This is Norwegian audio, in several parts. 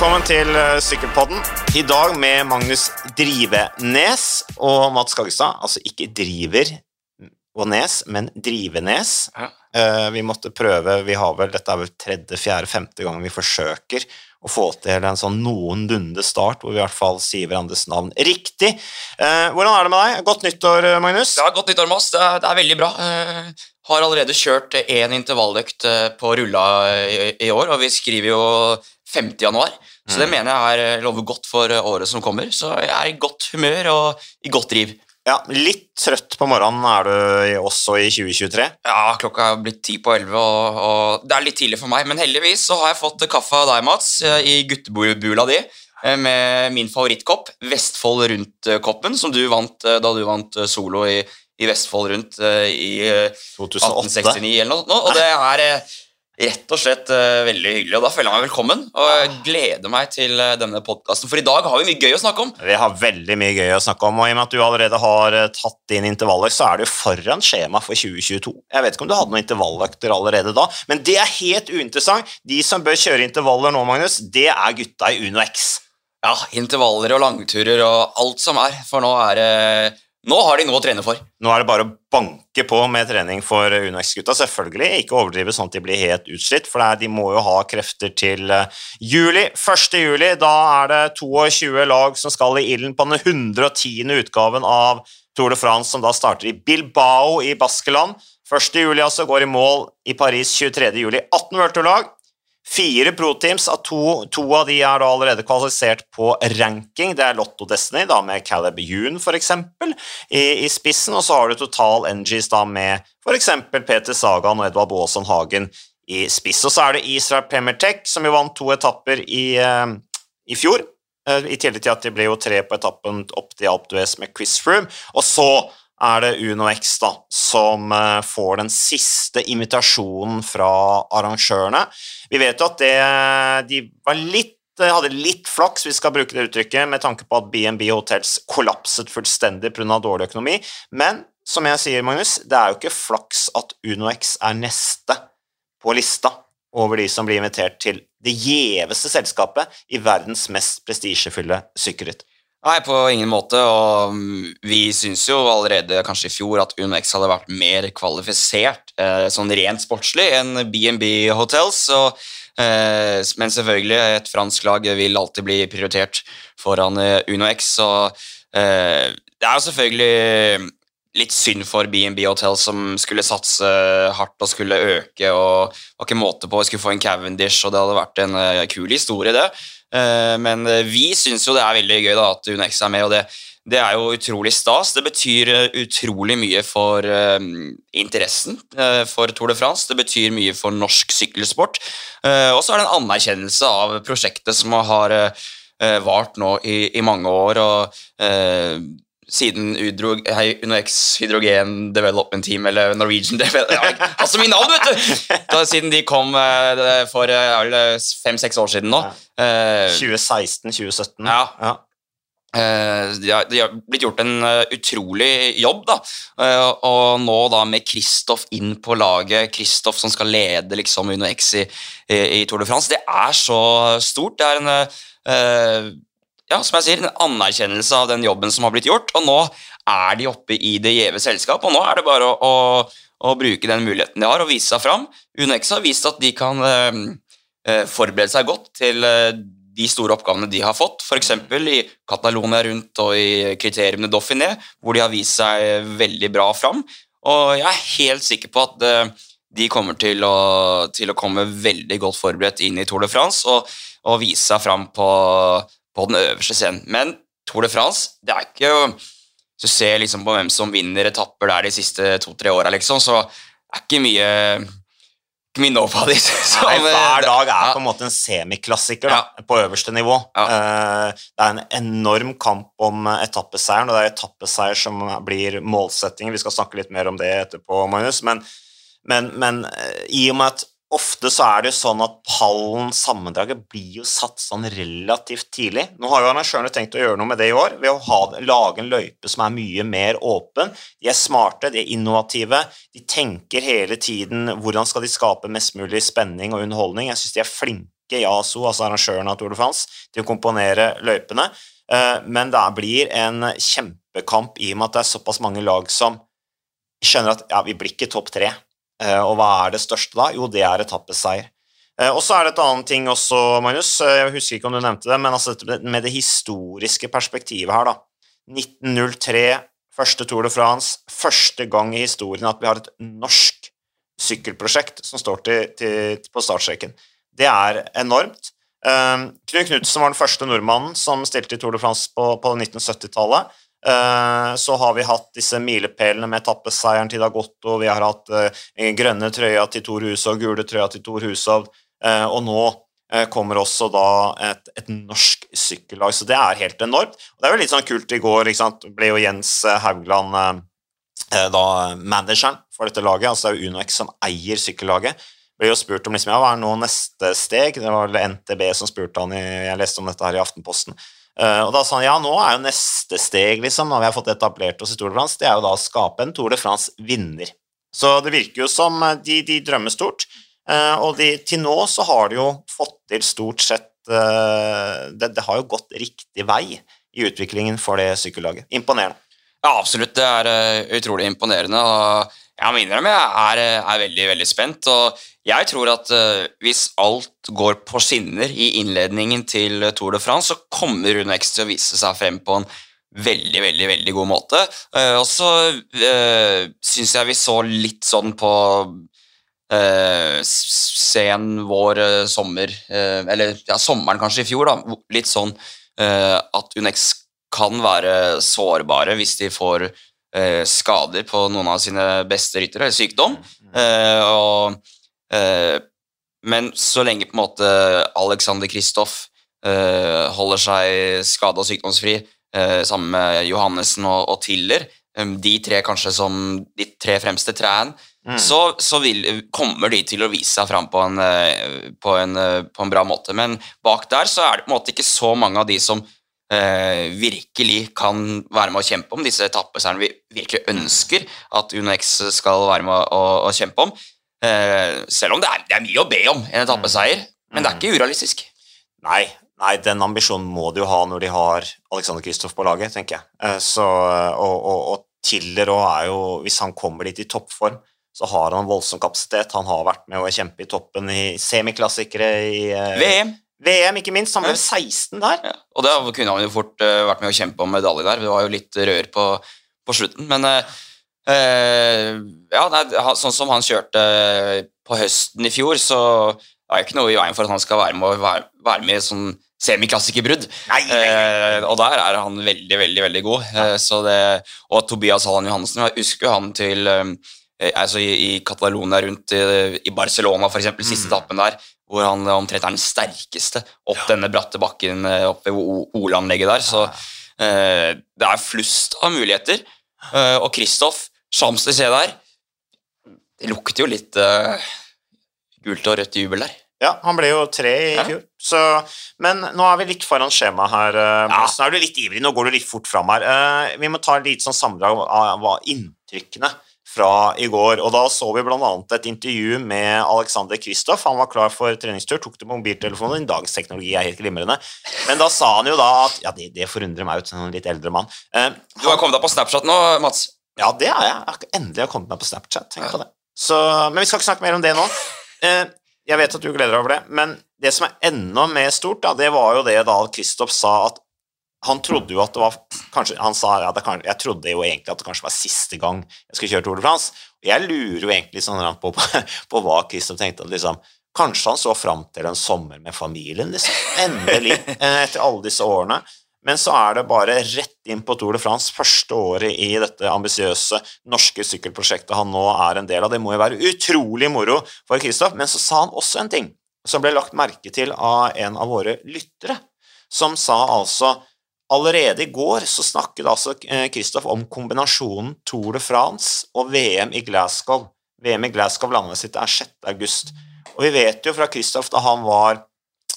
velkommen til eh, Sykkelpodden. I dag med Magnus Drivenes og Mats Skagestad. Altså ikke Driver og Nes, men Drivenes. Ja. Eh, vi måtte prøve Vi har vel, Dette er vel tredje, fjerde, femte gang vi forsøker å få til en sånn noenlunde start, hvor vi i hvert fall sier hverandres navn riktig. Eh, hvordan er det med deg? Godt nyttår, Magnus. Er godt nyttår, Mads. Det det er veldig bra. Eh, har allerede kjørt én intervalløkt på rulla i, i år, og vi skriver jo 5. januar. Så det mener jeg er, lover godt for året som kommer. Så jeg er i godt humør og i godt driv. Ja, Litt trøtt på morgenen er du også i 2023. Ja, klokka er blitt ti på elleve, og, og det er litt tidlig for meg. Men heldigvis så har jeg fått kaffe av deg, Mats, eh, i guttebula di. eh, Med min favorittkopp, Vestfold Rundt-koppen, som du vant eh, da du vant eh, solo i, i Vestfold Rundt eh, i eh, 2008. 1869 eller noe. sånt, Og det er eh, rett og slett uh, veldig hyggelig, og da føler jeg meg velkommen. Og jeg gleder meg til uh, denne podkasten, for i dag har vi mye gøy å snakke om. Vi har veldig mye gøy å snakke om, og i og med at du allerede har uh, tatt inn intervaller, så er du foran skjema for 2022. Jeg vet ikke om du hadde noen intervalløkter allerede da, men det er helt uinteressant. De som bør kjøre intervaller nå, Magnus, det er gutta i Uno X. Ja, intervaller og langturer og alt som er, for nå er det Nå har de noe å trene for. Nå er det bare å banke på med trening for Uno X-gutta. Selvfølgelig ikke overdrive sånn at de blir helt utslitt, for de må jo ha krefter til eh, juli. 1. juli, da er det 22 lag som skal i ilden på den 110. utgaven av Tour de France, som da starter i Bilbao i Baskeland. 1. juli altså går i mål i Paris 23. juli. 18 World-lag. Fire pro-teams, av to, to av de er da allerede kvalifisert på ranking. Det er Lotto Destiny, da med Caleb Yoon f.eks. I, i spissen, og så har du Total Engies, da med f.eks. Peter Sagan og Edvard Baasen Hagen i spiss. Og så er det Israel Premier Tech, som jo vant to etapper i, eh, i fjor. Eh, I tillegg til at de ble jo tre på etappen opp til Alp med Chris Froome. Og så er det Uno X da, som eh, får den siste invitasjonen fra arrangørene. Vi vet jo at det, de var litt, eh, hadde litt flaks, vi skal bruke det uttrykket, med tanke på at BNB Hotels kollapset fullstendig pga. dårlig økonomi. Men som jeg sier, Magnus, det er jo ikke flaks at Uno X er neste på lista over de som blir invitert til det gjeveste selskapet i verdens mest prestisjefulle sykkelritt. Nei, på ingen måte, og mm, vi syns jo allerede kanskje i fjor at UnoX hadde vært mer kvalifisert eh, sånn rent sportslig enn BNB Hotels, og, eh, men selvfølgelig, et fransk lag vil alltid bli prioritert foran eh, UnoX, eh, det er jo selvfølgelig litt synd for BNB Hotel som skulle satse hardt og skulle øke og var ikke måte på. å skulle få en Cavendish, og det hadde vært en kul historie, det. Eh, men eh, vi syns jo det er veldig gøy da at UNX er med, og det, det er jo utrolig stas. Det betyr eh, utrolig mye for uh, interessen uh, for Tour de France. Det betyr mye for norsk sykkelsport. Uh, og så er det en anerkjennelse av prosjektet som har vart nå i, i mange år. og siden Udro, UnoX Hydrogen Development Team, eller Norwegian Development ja, Altså mine navn, vet du! Da, siden de kom eh, for fem-seks år siden nå. Eh, 2016-2017. Ja. ja. Eh, de har, de har blitt gjort en eh, utrolig jobb, da. Eh, og nå da med Kristoff inn på laget, Kristoff som skal lede liksom Uno X i, i, Tour de France, det er så stort. Det er en eh, ja, som jeg sier, en anerkjennelse av den jobben som har blitt gjort, og nå er de oppe i det gjeve selskap, og nå er det bare å, å, å bruke den muligheten de har, og vise seg fram. UNEX har vist at de kan eh, eh, forberede seg godt til eh, de store oppgavene de har fått, f.eks. i Catalonia rundt og i kriteriene Dauphiné, hvor de har vist seg veldig bra fram. Og jeg er helt sikker på at eh, de kommer til å, til å komme veldig godt forberedt inn i Tour de France og, og vise seg fram på, på den øverste scenen. Men Tour de France, det er ikke Hvis du ser liksom på hvem som vinner etapper der de siste to-tre åra, liksom, så er ikke mye ikke mye nobodies. som, Nei, hver dag er ja. på en måte en semiklassiker da, på øverste nivå. Ja. Eh, Det er en enorm kamp om etappeseieren, og det er etappeseier som blir målsettingen. Vi skal snakke litt mer om det etterpå, Magnus. Men, men, men eh, i og med at ofte så er det jo sånn at pallen, sammendraget, blir jo satt sånn relativt tidlig. Nå har jo arrangørene tenkt å gjøre noe med det i år ved å ha, lage en løype som er mye mer åpen. De er smarte, de er innovative, de tenker hele tiden hvordan skal de skape mest mulig spenning og underholdning. Jeg syns de er flinke Yaso, altså arrangørene av Tour de France, til å komponere løypene, eh, men det blir en kjempekamp i og med at det er såpass mange lag som skjønner at ja, vi blir ikke topp tre. Eh, og hva er det største da? Jo, det er etappeseier. Eh, og så er det et annet ting også, Magnus. Jeg husker ikke om du nevnte det, men altså med det historiske perspektivet her, da. 1903, første Tour de France, første gang i historien at vi har et norsk sykkelprosjekt som står til, til, på startstreken. Det er enormt. Um, Knut Knutsen var den første nordmannen som stilte i Tour de France på, på 1970-tallet. Uh, så har vi hatt disse milepælene med etappeseieren til Dagotto, vi har hatt uh, grønne trøya til Tor Hushov, gule trøya til Tor Hushovd, uh, og nå kommer også da et, et, norsk sykkellag, så det er helt enormt. Og det er jo litt sånn kult i går, ikke sant? ble jo Jens Haugland da manageren for dette laget, altså det er jo UnoX som eier sykkellaget, ble jo spurt om liksom, ja, hva er nå neste steg. Det var vel NTB som spurte han i, Jeg leste om dette her i Aftenposten. Uh, og da sa han ja, nå er jo neste steg, liksom, når vi har fått etablert oss i Tour de France, det er jo da å skape en Tour de France-vinner. Så det virker jo som eh, de, de drømmer stort. Uh, og de, til nå så har de jo fått til stort sett det, det, har jo gått riktig vei i utviklingen for det sykkellaget. Imponerende. Ja, absolutt. Det er utrolig imponerende. og jeg må innrømme jeg er, er, veldig veldig spent. og Jeg tror at uh, hvis alt går på skinner i innledningen til Tour de France, så kommer Rune X til å vise seg frem på en veldig veldig, veldig god måte. Uh, og så uh, syns jeg vi så litt sånn på uh, sen vår, sommer Eller ja, sommeren kanskje i fjor, da. Litt sånn at Unex kan være sårbare hvis de får eh, skader på noen av sine beste ryttere, eller sykdom. Mm, mm. Eh, og, eh, men så lenge på en måte Alexander Kristoff eh, holder seg skade- og sykdomsfri, eh, sammen med Johannessen og, og Tiller, eh, de tre kanskje som de tre fremste trærne, mm. så, så vil, kommer de til å vise seg fram på en, på, en, på en bra måte. Men bak der så er det på en måte ikke så mange av de som eh, virkelig kan være med å kjempe om, disse etappeseierne vi virkelig ønsker at UnoX skal være med å, å kjempe om. Eh, selv om det er, det er, mye å be om en etappeseier, mm. men det er ikke urealistisk. Nei, nei, den ambisjonen må de jo ha når de har Alexander Kristoff på laget, tenker jeg. Eh, så, og, og, og Tiller er jo Hvis han kommer dit i toppform, så har han voldsom kapasitet. Han har vært med å kjempe i toppen i semiklassikere i eh, VM. VM, ikke minst. Han ble 16 der. Ja, og da kunne han jo fort vært med å kjempe om medalje der. Det var jo litt rør på, på slutten. Men uh, uh, ja, nei, sånn som han kjørte på høsten i fjor, så er det ikke noe i veien for at han skal være med, være, være med i sånn semiklassikerbrudd. og der er han veldig, veldig veldig god. Ja. Det, og Tobias Hallen Johansen, jeg husker han til altså i, i Catalonia rundt i, i Barcelona, f.eks., mm. siste etappen der hvor han omtrent er den sterkeste opp ja. denne bratte bakken oppe opp ved OL-anlegget der. Så det er flust av muligheter. Eh, og Kristoff, Champs-Élysées der Det lukter jo litt uh, gult og rødt jubel der. Ja, han ble jo tre i ja. fjor. Så, men nå er vi litt foran skjemaet her. Uh, ja. Nå er du litt ivrig, nå går du litt fort fram her. Uh, vi må ta litt sånn sammendrag av, av inntrykkene fra i går. og Da så vi bl.a. et intervju med Alexander Kristoff. Han var klar for treningstur, tok det på mobiltelefonen. Dagens teknologi er helt glimrende. Men da sa han jo da at Ja, det, det forundrer meg ut, en litt eldre mann. Eh, du har kommet deg på Snapchat nå, Mats? Ja, det har jeg. Endelig har jeg kommet meg på Snapchat. Tenk på det. Så, men vi skal ikke snakke mer om det nå. Eh, jeg vet at du gleder deg over det, men det som er enda mer stort, da, det var jo det da Kristoff sa at han trodde jo at det var kanskje, Han sa ja, kan, jeg trodde jo egentlig at det kanskje var siste gang jeg skulle kjøre Tour de France. Jeg lurer jo egentlig sånn på, på, på hva Christian tenkte. at liksom, Kanskje han så fram til en sommer med familien, liksom. Endelig, eh, etter alle disse årene. Men så er det bare rett inn på Tour de France, første året i dette ambisiøse norske sykkelprosjektet han nå er en del av. Det må jo være utrolig moro for Kristoff. Men så sa han også en ting som ble lagt merke til av en av våre lyttere, som sa altså Allerede i går så snakket altså Kristoff om kombinasjonen Tour de France og VM i Glasgow. VM i Glasgow landet sitt er 6. august. Og vi vet jo fra Kristoff da han var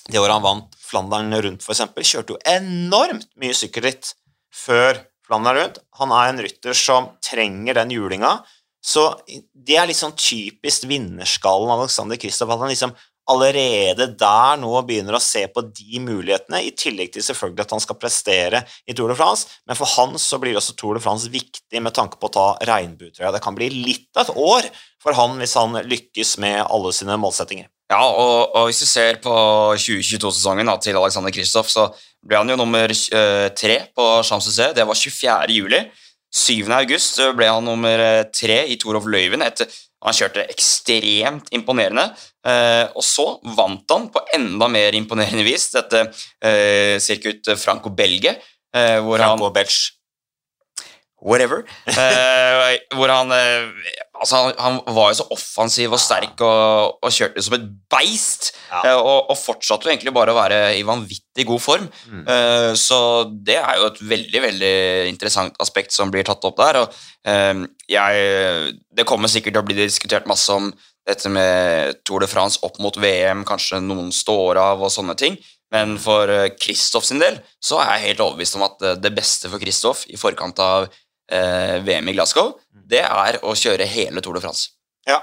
Det året han vant Flandern rundt, f.eks., kjørte jo enormt mye sykkelritt før Flandern rundt. Han er en rytter som trenger den julinga. Så det er sånn typisk vinnerskallen Alexander Kristoff. At han liksom allerede der nå begynner å se på de mulighetene, i tillegg til selvfølgelig at han skal prestere i Tour de France. Men for han så blir også Tour de France viktig med tanke på å ta regnbuetrøya. Det kan bli litt av et år for han hvis han lykkes med alle sine målsettinger. Ja, og, og hvis du ser på 2022-sesongen til Alexander Kristoff, så ble han jo nummer uh, tre på Champs-Élysées. Det var 24. juli. 7. august ble han nummer eh, tre i Tour of Løyven etter han kjørte ekstremt imponerende. Eh, og så vant han på enda mer imponerende vis dette eh, sirkuit Franco-Belge. Eh, Franco-Belge. Whatever. Eh, hvor han eh, Altså, han, han, var jo så offensiv og sterk og, og kjørte som et beist. Ja. Eh, og, og, fortsatte jo egentlig bare å være i vanvittig god form. Mm. Uh, så det er jo et veldig veldig interessant aspekt som blir tatt opp der. Og jeg, det kommer sikkert til å bli diskutert masse om dette med Tour de France opp mot VM, kanskje noen står av og sånne ting. Men for Kristoff sin del så er jeg helt overbevist om at det beste for Kristoff i forkant av eh, VM i Glasgow, det er å kjøre hele Tour de France. Ja,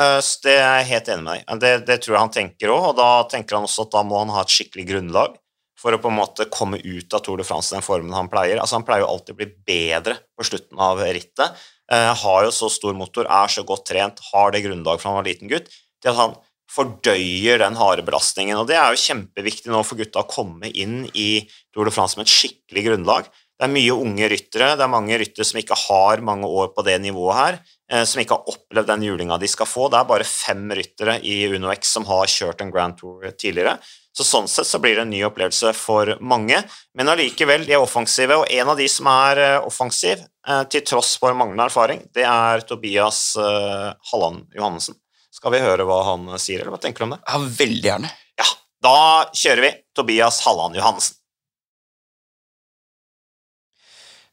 eh, det er jeg helt enig med deg det, det, tror jeg han tenker òg, og da tenker han også at da må han ha et skikkelig grunnlag for å på en måte komme ut av Tour de France i den formen han pleier. Altså Han pleier jo alltid å bli bedre på slutten av rittet. Eh, har jo så stor motor, er så godt trent, har det grunnlaget fra han var liten gutt, til at han fordøyer den harde belastningen. Og det er jo kjempeviktig nå for gutta å komme inn i Tour de France med et skikkelig grunnlag. Det er mye unge ryttere. Det er mange ryttere som ikke har mange år på det nivået her, eh, som ikke har opplevd den julinga de skal få. Det er bare fem ryttere i UnoX som har kjørt en Grand Tour tidligere. Så Sånn sett så blir det en ny opplevelse for mange, men allikevel, de er offensive. Og en av de som er eh, offensiv, eh, til tross for manglende erfaring, det er Tobias Halland Johannessen. Skal vi høre hva han sier, eller hva tenker du om det? Ja, Veldig gjerne. Ja, Da kjører vi Tobias Halland Johannessen.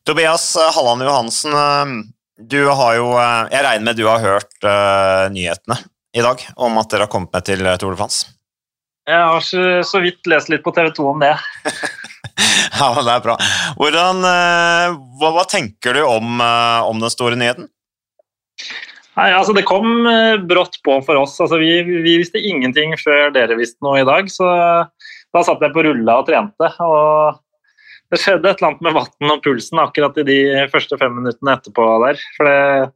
Tobias eh, Halland Johansen, eh, du har jo eh, Jeg regner med du har hørt uh, nyhetene i dag om at dere har kommet med til Tour de France? Jeg har så, så vidt lest litt på TV 2 om det. ja, det er bra. Hvordan, uh, hva, hva, tenker du om, uh, om, den store nyheten? Nei, altså Det kom brått på for oss. Altså, vi, vi, visste ingenting før dere visste noe i dag. Så da satt jeg på rulla og trente. og det skjedde et eller annet med vann og pulsen akkurat i de første fem minuttene etterpå der. For det,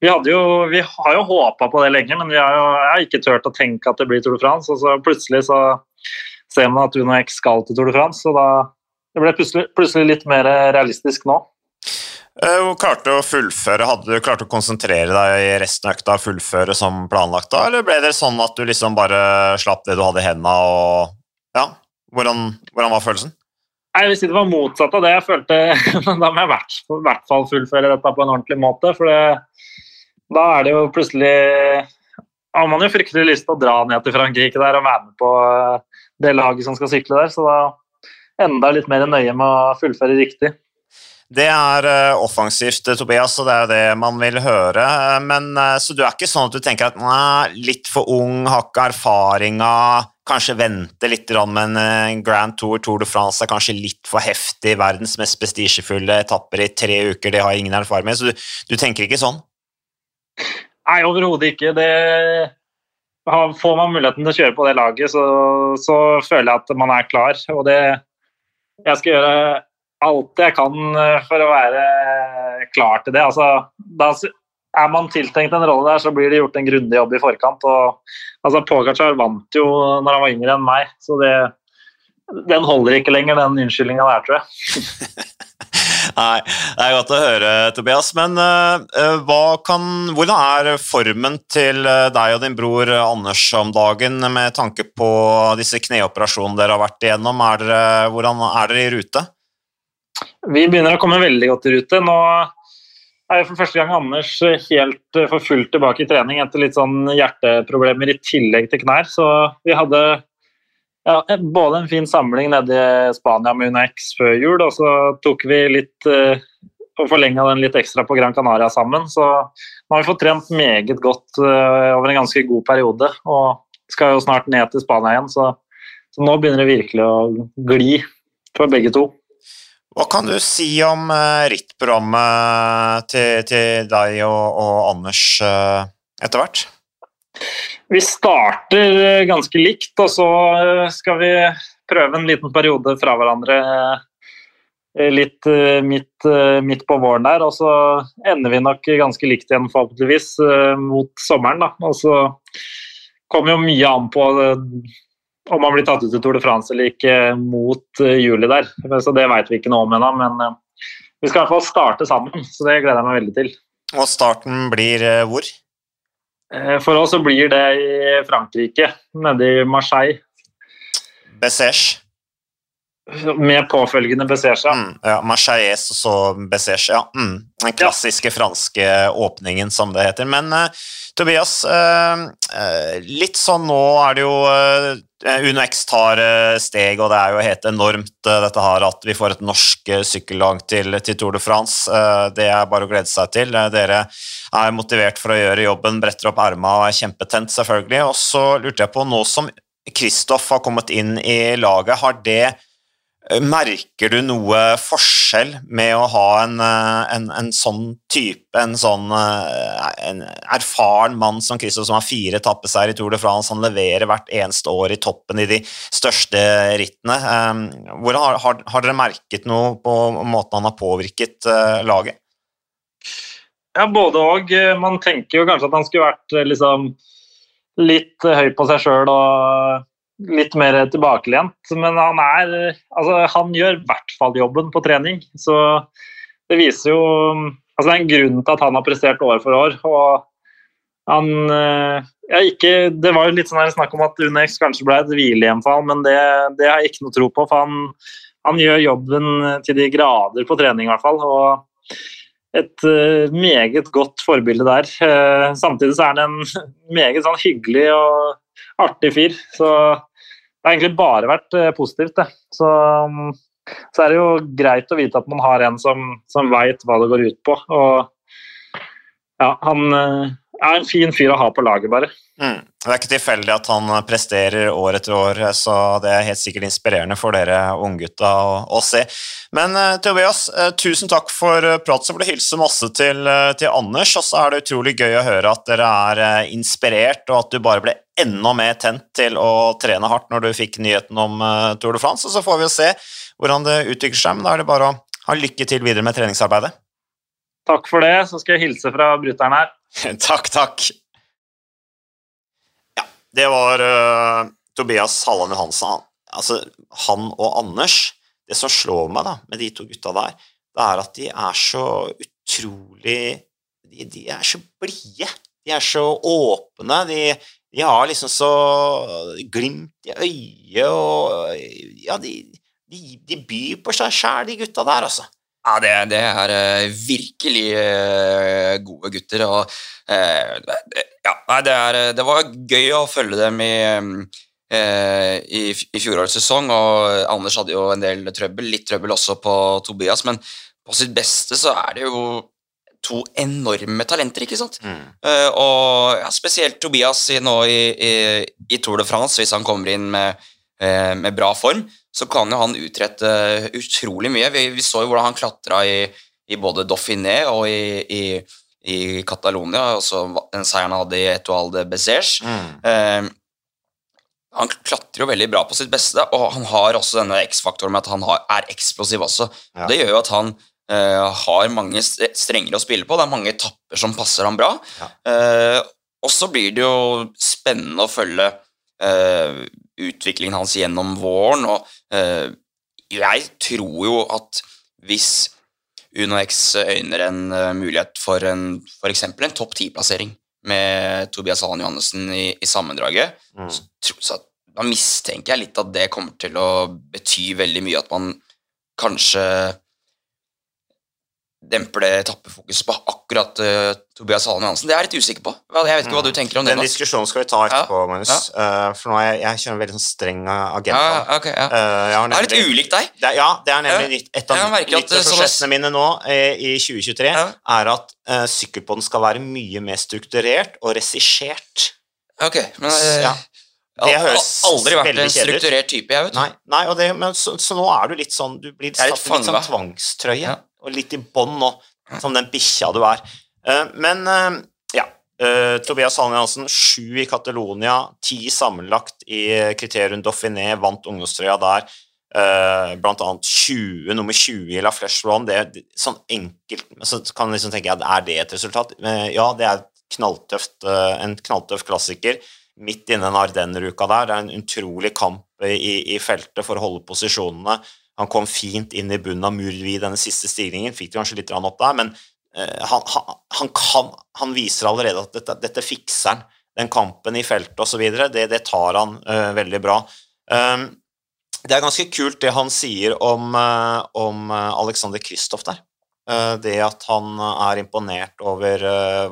vi, jo, vi, har jo håpa på det lenge, men vi har jo har ikke turt å tenke at det blir Tour de France. Og så plutselig så ser man at Uno X skal til Tour de France, og da det ble plutselig, plutselig litt mer realistisk nå. Eh, klarte å fullføre, Hadde du klart å konsentrere deg i resten av økta og fullføre som planlagt, da, eller ble det sånn at du liksom bare slapp det du hadde i hendene, og ja, hvordan, hvordan var følelsen? Vil si det var motsatt av det. Jeg følte Da må jeg i hvert fall fullføre dette på en ordentlig måte. For det, da er det jo plutselig har man jo fryktelig lyst til å dra ned til Frankrike der og være med på eh, det laget som skal sykle der. Så da enda litt mer nøye med å fullføre riktig. Det er uh, offensivt, Tobias, og det er jo det man vil høre. Men, så du er ikke sånn at du tenker at nei, litt for ung, har ikke erfaringa, kanskje vente litt med en Grand Tour, Tour de France er kanskje litt for heftig, verdens mest prestisjefulle etapper i tre uker, det har jeg ingen erfaring med. Så du, du tenker ikke sånn? Nei, overhodet ikke. Det, får man muligheten til å kjøre på det laget, så, så, føler jeg at man er klar. Og det Jeg skal gjøre alt jeg kan for å være klar til det. Altså, da er man tiltenkt en rolle der, så blir det gjort en grundig jobb i forkant. og altså Pogacar vant jo når han var yngre enn meg, så det, den holder ikke lenger, den unnskyldninga der, tror jeg. Nei, det er godt å høre, Tobias. Men uh, kan, hvordan er formen til eh, deg og din bror Anders om dagen med tanke på disse kneoperasjonene dere har vært igjennom? Er dere, hvordan er dere i rute? Vi begynner å komme veldig godt i rute. Nå er for første gang Anders helt eh, for fullt tilbake i trening etter litt sånn hjerteproblemer i tillegg til knær. Så vi hadde ja, både en fin samling nede i Spania med UNX før jul, og så tok vi litt uh, og forlenga den litt ekstra på Gran Canaria sammen. Så nå har vi fått trent meget godt over en ganske god periode. Og skal jo snart ned til Spania igjen, så, så nå begynner det virkelig å gli for begge to. Hva kan du si om uh, rittprogrammet til, til, deg og, og Anders uh, etter hvert? Vi starter ganske likt, og så skal vi prøve en liten periode fra hverandre litt midt, midt, på våren der. Og så ender vi nok ganske likt igjen, forhåpentligvis, mot sommeren. Da. Og så kommer jo mye an på om man blir tatt ut til Tour de France eller ikke mot juli der. Så det vet vi ikke noe om ennå. Men vi skal i hvert fall starte sammen, så det gleder jeg meg veldig til. Og starten blir hvor? For oss så blir det i Frankrike, nede i Marseille. Bessèche. Med påfølgende Bessèche. Mm, ja, Marseilles og så Bessèche, ja. Mm, den klassiske ja. franske åpningen, som det heter. Men uh, Tobias, uh, uh, litt sånn nå er det jo UnoX tar steg, og det er jo helt enormt dette her at vi får et norsk sykkellag til, til, Tour de France. det er bare å glede seg til. dere er motivert for å gjøre jobben, bretter opp erma og er kjempetent, selvfølgelig. Og så lurte jeg på, nå som Kristoff har kommet inn i laget, har det Merker du noe forskjell med å ha en, en, en sånn type, en sånn en erfaren mann som Christo, som har fire tappeseier i Tour de France, han leverer hvert eneste år i toppen i de største rittene. Hvordan har, har, har dere merket noe på måten han har påvirket laget? Ja, både og. Man tenker jo kanskje at han skulle vært liksom litt høy på seg sjøl og litt mer tilbakelent. Men han er Altså, han gjør i hvert fall jobben på trening. Så det viser jo Altså, det er en grunn til at han har prestert år for år. Og han ja, ikke, Det var jo litt sånn snakk om at Unex kanskje ble et hvilehjemfall, men det, det, har jeg ikke noe tro på. For han, han, gjør jobben til de grader på trening, i hvert fall. Og et uh, meget godt forbilde der. Uh, samtidig så er han en meget sånn hyggelig og artig fyr. Så det har egentlig bare vært eh, positivt, det. Så, mm, så, er det jo greit å vite at man har en som, som veit hva det går ut på. Og ja, han eh, er en fin fyr å ha på laget, bare. Mm. Det er ikke tilfeldig at han presterer år etter år, så det er helt sikkert inspirerende for dere unggutta å, å se. Men uh, Tobias, uh, tusen takk for uh, prat. Så får du hilse masse til, til, Anders. Og så er det utrolig gøy å høre at dere er inspirert, og at du bare ble enda mer tent til å trene hardt når du fikk nyheten om Tour de France. Og så får vi jo se hvordan det utvikler seg, men da er det bare å ha lykke til videre med treningsarbeidet. Takk for det. Så skal jeg hilse fra bruteren her. takk, takk. Ja, det var uh, Tobias Halland Johansen. Altså, han og Anders Det som slår meg da, med de to gutta der, det er at de er så utrolig De, de er så blide. De er så åpne. De, de, har liksom så glimt i øyet og Ja, de, de byr på seg sjæl, de gutta der, altså. Ja, det, det er uh, virkelig uh, gode gutter. Og uh, ja, det, er, det, var gøy å følge dem i, i, i fjorårets sesong. Og Anders hadde jo en del trøbbel, litt trøbbel også på Tobias, men på sitt beste så er det jo to enorme talenter, ikke sant? Mm. og ja, spesielt Tobias nå i, i, i, Tour de France, hvis han kommer inn med, med bra form så kan jo han utrette utrolig mye. Vi, vi så jo hvordan han klatra i, i, både Dauphiné og i, i, i Catalonia, altså den seieren han hadde i Etoile de Bezers. Mm. Eh, han klatrer jo veldig bra på sitt beste, og han har også denne X-faktoren med at han har, er eksplosiv også. Ja. Det gjør jo at han eh, har mange strenger å spille på. Det er mange etapper som passer ham bra. Ja. Eh, og så blir det jo spennende å følge eh, utviklingen hans gjennom våren. Og uh, jeg tror jo at hvis UnoX øyner en uh, mulighet for f.eks. en topp ti-plassering med Tobias Halland Johannessen i, i sammendraget, mm. så, så, da mistenker jeg litt at det kommer til å bety veldig mye at man kanskje demper det etappefokuset på akkurat uh, Tobias Halen Johansen. Det er jeg litt usikker på. Jeg vet ikke hva du tenker om det. Den diskusjonen skal vi ta etterpå, ja. Magnus. Ja. Uh, for nå er jeg, jeg kjører en veldig sånn streng agenda. Ja, okay, ja. Uh, det er litt ulikt deg. Det, ja, det er nemlig et av nyttårsforsettene mine nå i 2023 er at uh, sykkelpodden skal være mye mer strukturert og regissert. Ok, men... Ja. Det høres aldri vært en strukturert type. jeg vet Nei, nei det, men så, så, nå er du litt sånn Du blir satt i litt sånn tvangstrøye og litt i bånd nå, som den bikkja du er. Eh, men eh, ja, Uh, Tobias Hallen Hansen, sju i Catalonia, ti sammenlagt i kriterium Dauphiné, vant ungdomstrøya der. Blant annet 20, nummer 20 i La Flesh Run. Det er sånn enkelt Så kan liksom tenke at er det et resultat? Ja, det er knalltøft, en knalltøff klassiker midt inne den Ardenner-uka der. Det er en utrolig kamp i, i, feltet for å holde posisjonene. Han kom fint inn i bunnen av Murvi i denne siste stigningen, fikk det kanskje litt opp der, men han, han, han, kan, han, viser allerede at dette, dette fikser han. Den kampen i feltet osv., det, det tar han veldig bra. Um, det er ganske kult det han sier om, uh, om eh, Alexander Kristoff der. Uh, det at han er imponert over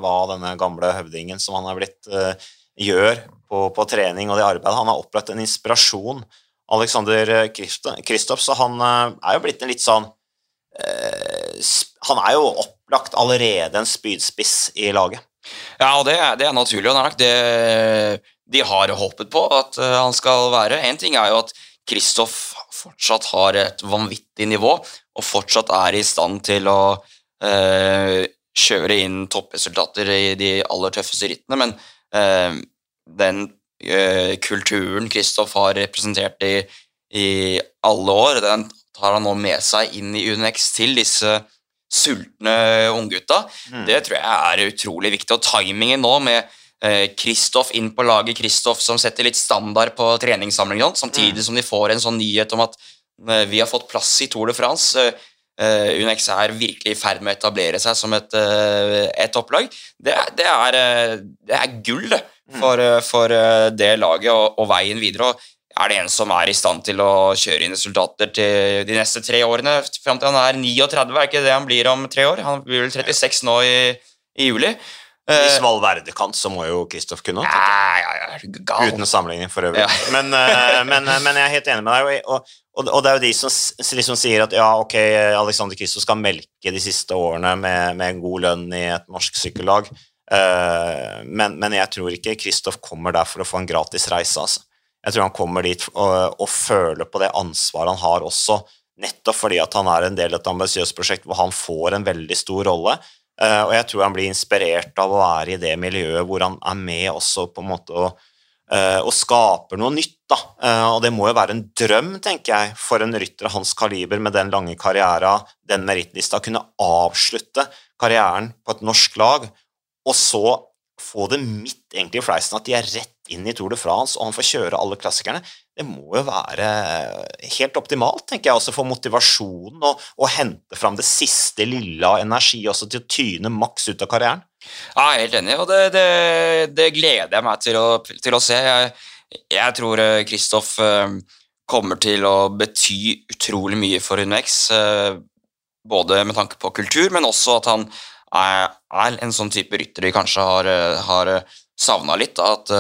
hva denne gamle høvdingen som han er blitt, gjør på, på trening og det arbeidet. Han har opplevd en inspirasjon. Alexander Kristoff, så han er jo blitt en litt sånn Han er jo opplagt allerede en spydspiss i laget. Ja, det, det er naturlig, og det er nok det de har håpet på at han skal være. Én ting er jo at Kristoff fortsatt har et vanvittig nivå og fortsatt er i stand til å eh, kjøre inn toppresultater i de aller tøffeste rittene, men eh, den eh, kulturen Kristoff har representert i, i, alle år, den tar han nå med seg inn i UNX til disse sultne unggutta. Mm. Det tror jeg er utrolig viktig. Og timingen nå med Kristoff eh, inn på laget, Kristoff som setter litt standard på treningssamlingen, samtidig mm. som de får en sånn nyhet om at eh, vi har fått plass i Tour de France. Uh, Unex er virkelig i ferd med å etablere seg som et, uh, et opplag. Det, det, er, det, er, gull det, mm. for, for det laget og, og, veien videre. Og er det en som er i stand til å kjøre inn resultater til de neste tre årene, fram til han er 39, er ikke det han blir om tre år? Han blir vel 36 nå i, i juli. Hvis Valverde kan, så må jo Kristoff kunne. Ja, ja, ja, Uten sammenligning, for øvrig. Men, eh, men, eh, men, jeg er helt enig med deg. Og, og, og, det er jo de som liksom sier at ja, ok, Alexander Kristoff skal melke de siste årene med, med god lønn i et norsk sykkellag. Men, men, jeg tror ikke Kristoff kommer der for å få en gratis reise. Altså. Jeg tror han kommer dit og, og føler på det ansvaret han har også, nettopp fordi at han er en del av et ambisiøst prosjekt hvor han får en veldig stor rolle. Eh, og jeg tror han blir inspirert av å være i det miljøet hvor han er med også på en måte og, uh, og skaper noe nytt. da. Uh, og det må jo være en drøm, tenker jeg, for en rytter av hans kaliber med den lange karriera, den merittlista, kunne avslutte karrieren på et norsk lag, og så få det midt egentlig i fleisen at de er rett inn i Tour de France, og han får kjøre alle klassikerne det må jo være helt optimalt, tenker jeg, også for motivasjonen og, og hente fram det siste lille av energi også til å tyne maks ut av karrieren. Ja, jeg er helt enig, og det, det, det gleder jeg meg til å, til å se. Jeg, jeg tror Kristoff eh, eh, kommer til å bety utrolig mye for UNX, eh, både med tanke på kultur, men også at han er, er en sånn type rytter vi kanskje har, har savna litt. at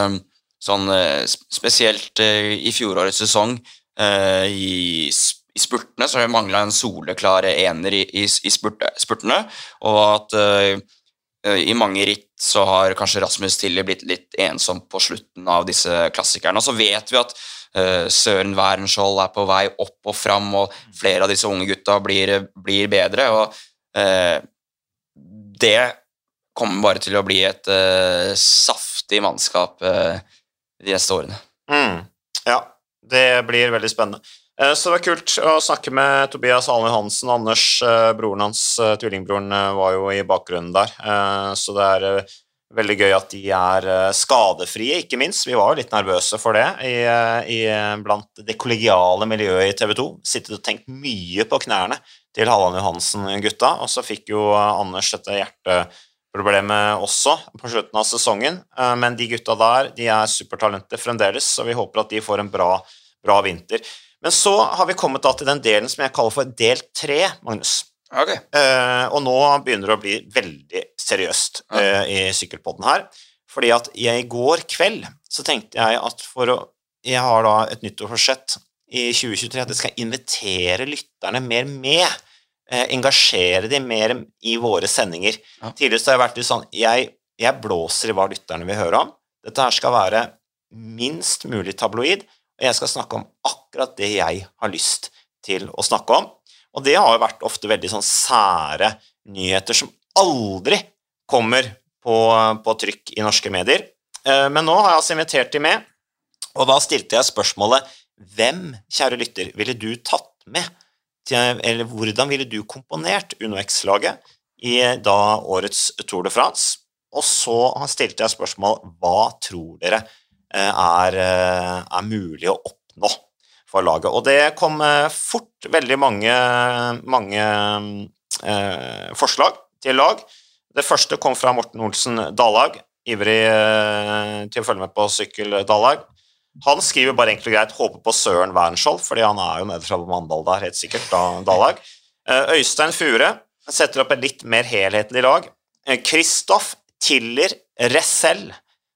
Sånn eh, spesielt eh, i fjorårets sesong, eh, i, i spurtene, så har vi mangla en soleklar ener i, i, i spurtene, og at i mange ritt så har kanskje Rasmus Tilly blitt litt ensom på slutten av disse klassikerne. Og så vet vi at Søren Wærenskiold er på vei opp og fram, og flere av disse unge gutta blir, blir bedre. og Det kommer bare til å bli et saftig mannskap de neste årene. Mm. Ja, det blir veldig spennende. Eh, så det var kult å snakke med Tobias Alen Hansen. Anders, eh, broren hans, eh, tvillingbroren, var jo i bakgrunnen der. Så det er veldig gøy at de er skadefrie, ikke minst. Vi var jo litt nervøse for det i, i, blant det kollegiale miljøet i TV 2. Sittet og tenkt mye på knærne til Halland Johansen-gutta, og så fikk jo Anders dette hjertet problemet også på slutten av sesongen. Eh, men de gutta der de er supertalenter fremdeles, så vi håper at de får en bra, bra vinter. Men så har vi kommet til den delen som jeg kaller for del tre, Magnus. Okay. Uh, og nå begynner det å bli veldig seriøst uh, i sykkelpodden her. Fordi at jeg i går kveld så tenkte jeg at for å Jeg har da et nyttårsforsett i 2023 at jeg skal invitere lytterne mer med eh, engasjere de mer i våre sendinger. Ja. Tidligere har jeg vært litt sånn jeg, jeg, blåser i hva lytterne vil høre om. Dette her skal være minst mulig tabloid, og jeg skal snakke om akkurat det jeg har lyst til å snakke om. Og det har jo vært ofte veldig sånn sære nyheter som aldri kommer på, på trykk i norske medier. Eh, men nå har jeg altså invitert de med, og da stilte jeg spørsmålet hvem, kjære lytter, ville du tatt med? Til, eller hvordan ville du komponert Uno X-laget i da årets Tour de France? Og så stilte jeg spørsmål hva tror dere er, er mulig å oppnå for laget. Og det kom fort veldig mange, mange eh, forslag til lag. Det første kom fra Morten Olsen Dallag, ivrig eh, til å følge med på sykkel Dallag. Han skriver bare enkelt og greit 'håper på Søren Wernskjold', fordi han er jo nede fra Mandal der, helt sikkert, da, Dallag. Eh, Øystein Fure setter opp et litt mer helhetlig lag. Kristoff, Tiller, Ressell,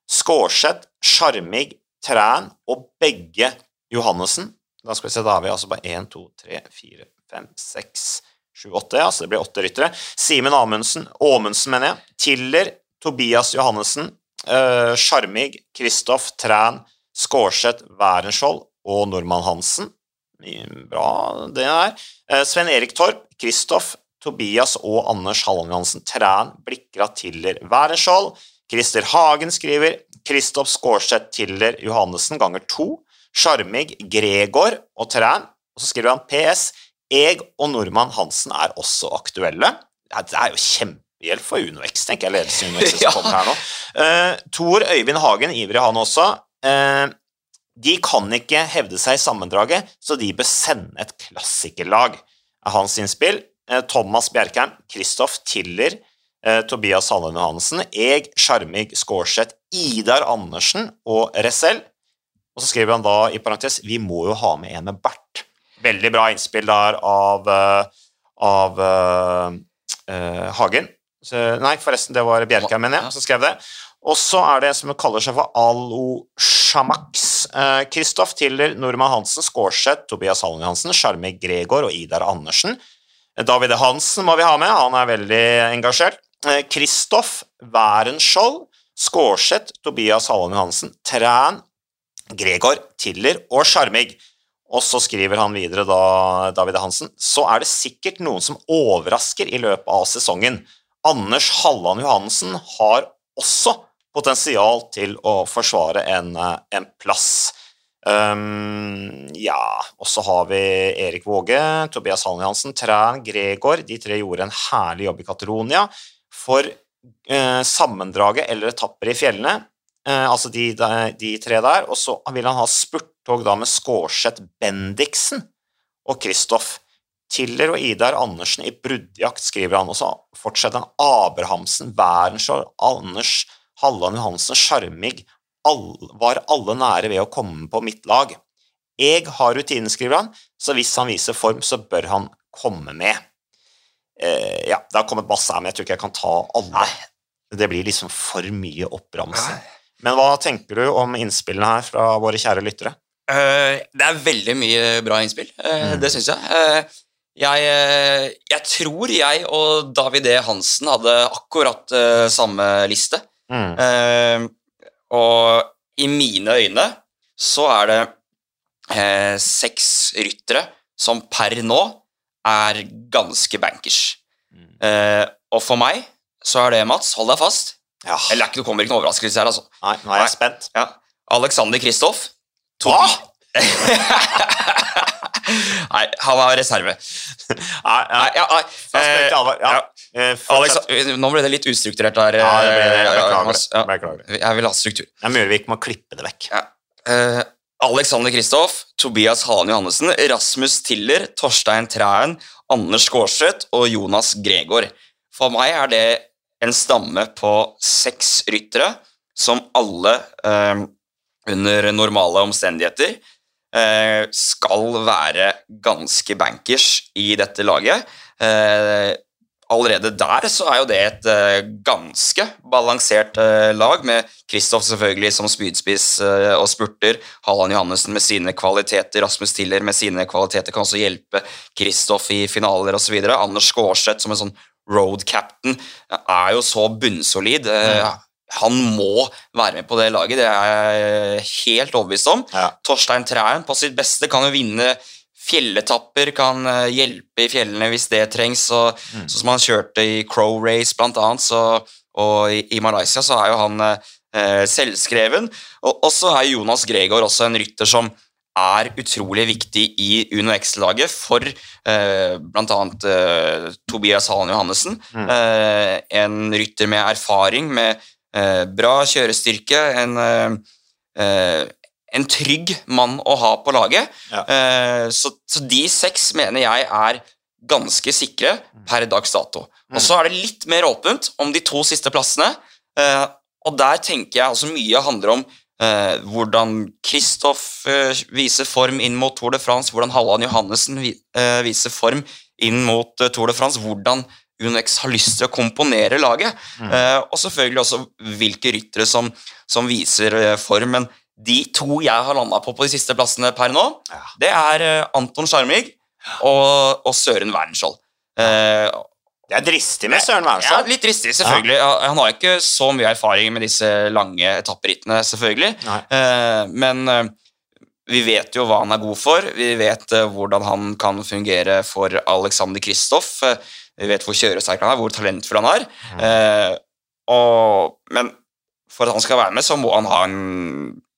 Skårseth, Sjarmig, Træn og begge Johannessen da skal vi se, da har vi altså bare 1, 2, 3, 4, 5, 6, 7, 8. Ja, så det blir åtte ryttere. Simen Amundsen, Åmundsen, mener jeg. Tiller, Tobias Johannessen, Sjarmig, uh, Kristoff, Træn, Skårseth, Wærenskiold og Normann Hansen. Bra, det der. Uh, Sven Erik Torp, Kristoff, Tobias og Anders Halland Johansen. Træn, Blikra, Tiller, Wærenskiold. Christer Hagen skriver Kristoff, Skårseth, Tiller, Johannessen ganger to. Sjarmig, Gregor og Træn. Og så skriver han PS. Eg og Nordmann Hansen er også aktuelle. Ja, det er jo kjempehjelp for UnoX, tenker jeg. Ledelsen i UnoX som kommer her nå. Uh, Tor Øyvind Hagen, ivrig han også. Uh, de kan ikke hevde seg i sammendraget, så de bør sende et klassikerlag. er hans innspill. Eh, Thomas Bjerkheim, Kristoff Tiller, Tobias Hallen Johansen, Eg, Sjarmig, Skårseth, Idar Andersen og Resell. Og så skriver han da i parentes vi må jo ha med en med bart. Veldig bra innspill der av, av uh, uh, Hagen. Så, nei, forresten, det var Bjerkheim, mener jeg, som skrev det. Og så er det en som kaller seg for Alo Shamax. Kristoff uh, Tiller, Normann Hansen, Skårseth, Tobias Hallen Hansen, Sjarme Gregor og Idar Andersen. David Hansen må vi ha med, han er veldig engasjert. Kristoff Wærenskjold, Skårseth, Tobias Hallen Hansen, Træn, Gregor, Tiller og Sjarmig. Og så skriver han videre, da, David Hansen, så er det sikkert noen som overrasker i løpet av sesongen. Anders Halland Johansen har også potensial til å forsvare en, en plass. Um, ja, og så har vi Erik Våge, Tobias Halland Johansen, Træn, Gregor. De tre gjorde en herlig jobb i Catalonia. For uh, sammendraget eller etapper i fjellene uh, altså de, de, tre der. Og så vil han ha spurttog da med Skårseth Bendiksen og Kristoff. Tiller og Idar Andersen i bruddjakt, skriver han. Og så fortsetter han Abrahamsen, Wærenskiold, Anders Halland Johansen, Sjarmig var alle nære ved å komme på mitt lag. Jeg har rutinen, skriver han, så hvis han viser form, så bør han komme med. Eh, ja, det har kommet masse her, men jeg tror ikke jeg kan ta alle. Det blir liksom for mye oppramsing. Men hva tenker du om innspillene her fra våre kjære lyttere? Uh, det er veldig mye bra innspill. Uh, mm. Det syns jeg. Uh, jeg. jeg. tror jeg og David E. Hansen hadde akkurat samme liste. Mm. og i mine øyne så er det seks ryttere som per nå er ganske bankers. Mm. og for meg så er det, Mats, hold deg fast, ja. Eller det kommer ikke noen overraskelse her, altså. Nei, nå er jeg spent. Ja. Alexander Kristoff. Hva?! nei, han var reserve. Nei, nei, ja, nei. Eh, ja. Eh, Alex, nå ble det litt ustrukturert der. Ja, det ble det. Beklager. Jeg vil ha struktur. Ja, ikke må klippe det vekk. Ja. Uh, Alexander Kristoff, Tobias Hane Johannessen, Rasmus Tiller, Torstein Træen, Anders Skårseth og Jonas Gregor. For meg er det en stamme på seks ryttere som alle eh, under normale omstendigheter eh, skal være ganske bankers i dette laget. Eh, allerede der så er jo det et eh, ganske balansert eh, lag, med Kristoff selvfølgelig som spydspiss eh, og spurter, Halland Johannessen med sine kvaliteter, Rasmus Tiller med sine kvaliteter kan også hjelpe Kristoff i finaler osv. Anders Skårseth som en sånn road captain, er jo så bunnsolid. Mm. Han må være med på det laget, det er jeg helt overbevist om. Ja. Torstein Træen på sitt beste kan jo vinne fjelletapper, kan eh, hjelpe i fjellene hvis det trengs. Og, mm. Sånn som han kjørte i Crow Race, blant annet, så, og i, i, Malaysia så er jo han eh, selvskreven. Og, så er Jonas Gregor også en rytter som er utrolig viktig i Uno X-laget for eh, bl.a. Eh, Tobias Halen Johannessen. Mm. Eh, en rytter med erfaring, med bra kjørestyrke, en, eh, en trygg mann å ha på laget. Ja. Eh, så, så, de seks mener jeg er ganske sikre per dags dato. Og så er det litt mer åpent om de to siste plassene. Eh, og der tenker jeg altså mye handler om eh, hvordan Kristoff eh, viser form inn mot Tour de France, hvordan Halland Johannessen vi, eh, viser form inn mot eh, Tour de France, hvordan UNX har lyst til å komponere laget. Mm. Eh, og selvfølgelig også hvilke ryttere som, som viser form. Men de to jeg har landa på på de siste plassene per nå, ja. det er Anton Sjarmig og, og Søren Wernskjold. Eh, det er dristig med Søren Wernskjold. Ja, litt dristig, selvfølgelig. Ja. Han har ikke så mye erfaring med disse lange etapperittene, selvfølgelig. Eh, men eh, vi vet jo hva han er god for. Vi vet eh, hvordan han kan fungere for Alexander Kristoff. Eh, vi vet hvor kjøresterk han er, hvor talentfull han er. Mm. Og, men for at han skal være med, så må han ha en,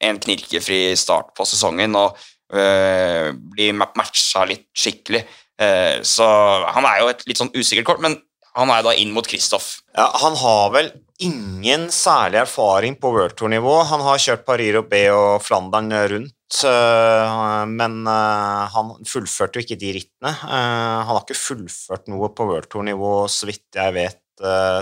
en knirkefri start på sesongen. og eh, bli matcha litt skikkelig. Eh, så han er jo et litt sånn usikkert kort, men han er da inn mot Kristoff. Ja, han har vel ingen særlig erfaring på World Tour-nivå. Han har kjørt Paris-Roubais og Flandern rundt, men han fullførte jo ikke de rittene. han har ikke fullført noe på World Tour-nivå, så vidt jeg vet,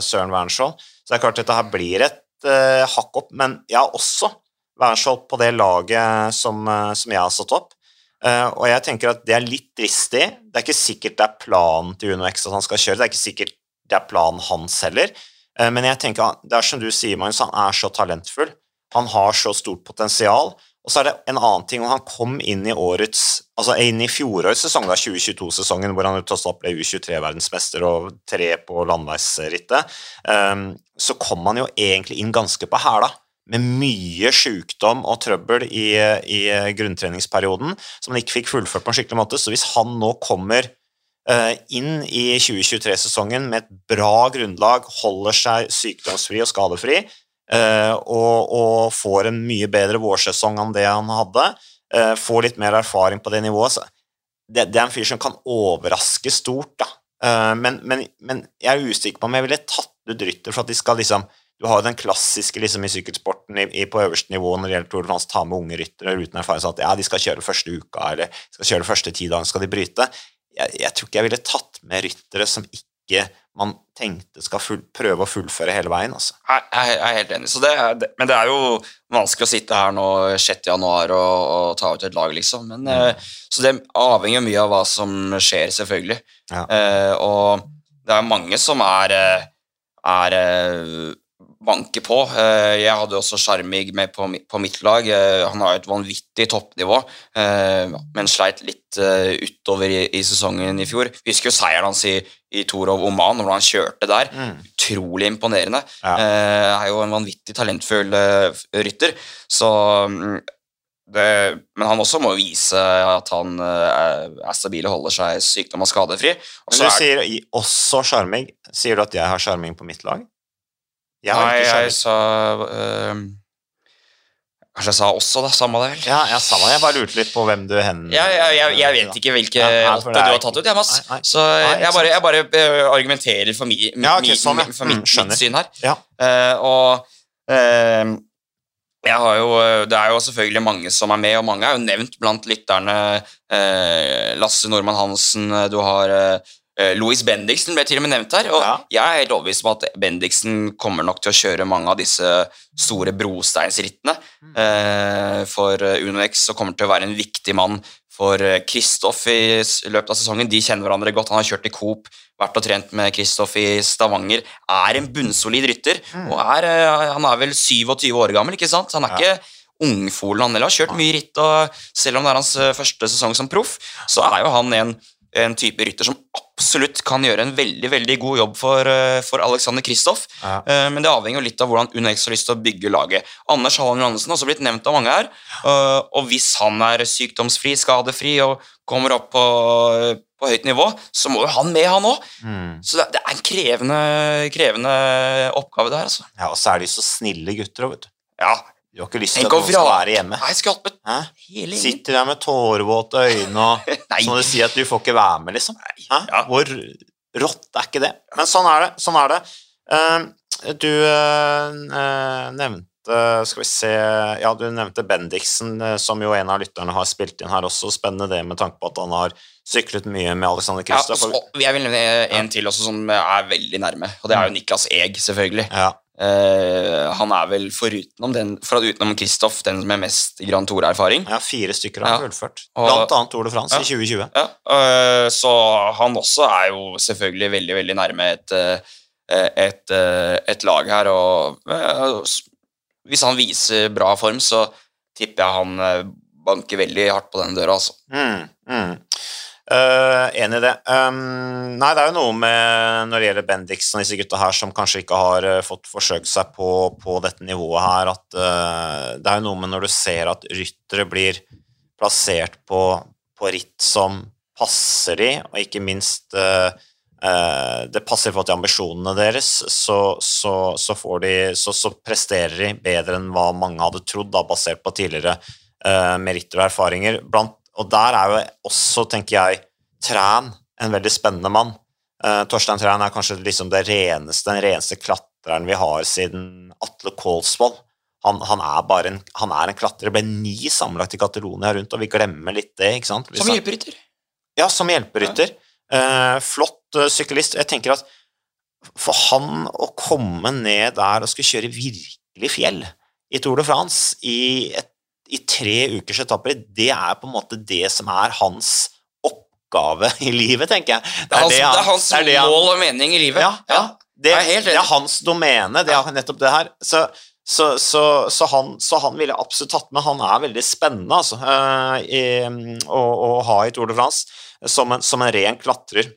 Søren Wernskjold. Så det er klart dette her blir et hakk opp, men jeg har også Wernskjold på det laget som, eh, som, jeg har satt opp. Og jeg tenker at det er litt dristig. Det er ikke sikkert det er planen til Uno X at han skal kjøre, det er ikke sikkert det er planen hans heller. Men jeg tenker, det er som du sier, Magnus, han er så talentfull. Han har så stort potensial. Og så er det en annen ting, og han kom inn i årets, altså inn i fjorårets sesong, da, 2022-sesongen, hvor han tross alt ble U23-verdensmester og tre på landeveisrittet. Um, så kom han jo egentlig inn ganske på hæla med mye sykdom og trøbbel i, i, grunntreningsperioden, som han ikke fikk fullført på en skikkelig måte. Så hvis han nå kommer uh, inn i 2023-sesongen med et bra grunnlag, holder seg sykdomsfri og skadefri, og, og, får en mye bedre vårsesong enn det han hadde, uh, får litt mer erfaring på det nivået det, det, er en fyr som kan overraske stort, da. Men, men, men, jeg er usikker på om jeg ville tatt ut Rytter for at de skal liksom du har jo den klassiske liksom, i sykkelsporten i, i, på øverste nivå når det gjelder Tour de France, ta med unge ryttere uten erfaring, sånn at ja, de skal kjøre første uka, eller skal kjøre første ti dagene, skal de bryte. Jeg, jeg, tror ikke jeg ville tatt med ryttere som ikke man tenkte skal full, prøve å fullføre hele veien. Altså. Jeg, jeg, er helt enig, det er, det, men det er jo vanskelig å sitte her nå 6. januar og, og ta ut et lag, liksom. Men, mm. uh, så det avhenger mye av hva som skjer, selvfølgelig. Ja. Uh, og det er mange som er, eh, er uh, banke på. Eh, jeg hadde også Sjarmig med på, på, mitt lag. Eh, han har et vanvittig toppnivå, eh, men sleit litt utover i, sesongen i fjor. Vi husker jo seieren hans i, i Torov Oman, hvordan han kjørte der. Mm. Utrolig imponerende. Ja. Er jo en vanvittig talentfull rytter. Så mm, det, men han også må vise at han er stabil og holder seg sykdom og skadefri. Også men du sier også Sjarming. Sier du at jeg har Sjarming på mitt lag? Jeg Nei, jeg sa øh, Kanskje jeg sa også, da. Samme det, vel. Ja, jeg sa det. Jeg bare lurte litt på hvem du hen... Ja, jeg, jeg, jeg vet ikke hvilke ja, åtte du har tatt ut, jeg, Mads. Så jeg bare, jeg bare uh, argumenterer for, mi, mi, okay, sånn, for mitt, mm, mitt, syn her. Uh, og uh, jeg har jo, Det er jo selvfølgelig mange som er med, og mange er jo nevnt blant lytterne. Lasse Normann Hansen, du har Eh, Louis Bendiksen ble til og med nevnt her. og ja. Jeg er helt overbevist om at Bendiksen kommer nok til å kjøre mange av disse store brosteinsrittene mm. eh, for UnoX og kommer til å være en viktig mann for Kristoff i løpet av sesongen. De kjenner hverandre godt. Han har kjørt i Coop, vært og trent med Kristoff i Stavanger. Er en bunnsolid rytter. Mm. og er, eh, Han er vel 27 år gammel, ikke sant? Han er ja. ikke ungfolen, han heller. Har kjørt mye ritt, og selv om det er hans eh, første sesong som proff, så er jo han en en type rytter som absolutt kan gjøre en veldig veldig god jobb for, eh, for Alexander Kristoff. Ja. Uh, men det avhenger jo litt av hvordan Unex har lyst til å bygge laget. Anders Halland Johannessen har også blitt nevnt av mange her. Uh, og hvis han er sykdomsfri, skadefri og kommer opp på, på høyt nivå, så må jo han med, han òg. Mm. Så det, det er en krevende, krevende oppgave der, altså. Ja, og så er de så snille gutter òg, vet du. Ja, Du har ikke lyst til at noen skal være hjemme. Nei, jeg skulle Hæ? hele gjengen. Sitter der med tårevåte øyne og sånn så du sier at du får ikke være med, liksom. Hæ? Ja. Hvor rått er ikke det? Men sånn er det. Sånn er det. Uh, du eh, eh, nevnte Skal vi se Ja, du nevnte Bendiksen, eh, som jo en av lytterne har spilt inn her også. Spennende det med tanke på at han har syklet mye med Alexander Kristoff. Ja, jeg vil nevne en til også som er veldig nærme, og det er jo Niklas Eg, selvfølgelig. ja. Eh, han er vel forutenom den, for utenom Kristoff den med mest Grand Tour-erfaring. ja, fire stykker har Ja. fullført. Blant annet Tour de France Ja. i 2020. Ja, Uh, så han også er jo selvfølgelig veldig, veldig nærme et, øh, et, et lag her, og uh, hvis han viser bra form, så tipper jeg han banker veldig hardt på den døra, altså. Mm, mm. Eh, enig i det. Um, nei, det er jo noe med når det gjelder Bendiksen og disse gutta her som kanskje ikke har uh, fått forsøkt seg på, på dette nivået her, at uh, det er jo noe med når du ser at ryttere blir plassert på, på ritt som passer de, og ikke minst det passer for at til ambisjonene deres, så, så, så, de, så, presterer de bedre enn hva mange hadde trodd, da, basert på tidligere meritter og erfaringer. Blant, og der er jo også, tenker jeg, Træn en veldig spennende mann. Uh, Torstein Træn er kanskje liksom reneste, den reneste klatreren vi har siden Atle Kolsvold. Han, han, er bare en, han er en klatrer. Det ble ni sammenlagt i Catalonia rundt, og vi glemmer litt det. ikke sant? Vi Som hjelperytter. ja, som hjelperytter. Uh, flott uh, syklist. Jeg tenker at for han å komme ned der og skulle kjøre virkelig fjell i Tour de France i, et, i tre ukers etapper, det er på en måte det som er hans oppgave i livet, tenker jeg. Det er hans, det er hans det er det han- mål og mening i livet. ja, ja. Det, er er hans domene, det er nettopp det her. Så, så, så, så, han, så han ville absolutt tatt med. Han er veldig spennende altså, eh, i, å, å ha i Tour de France som en, som en ren klatrer.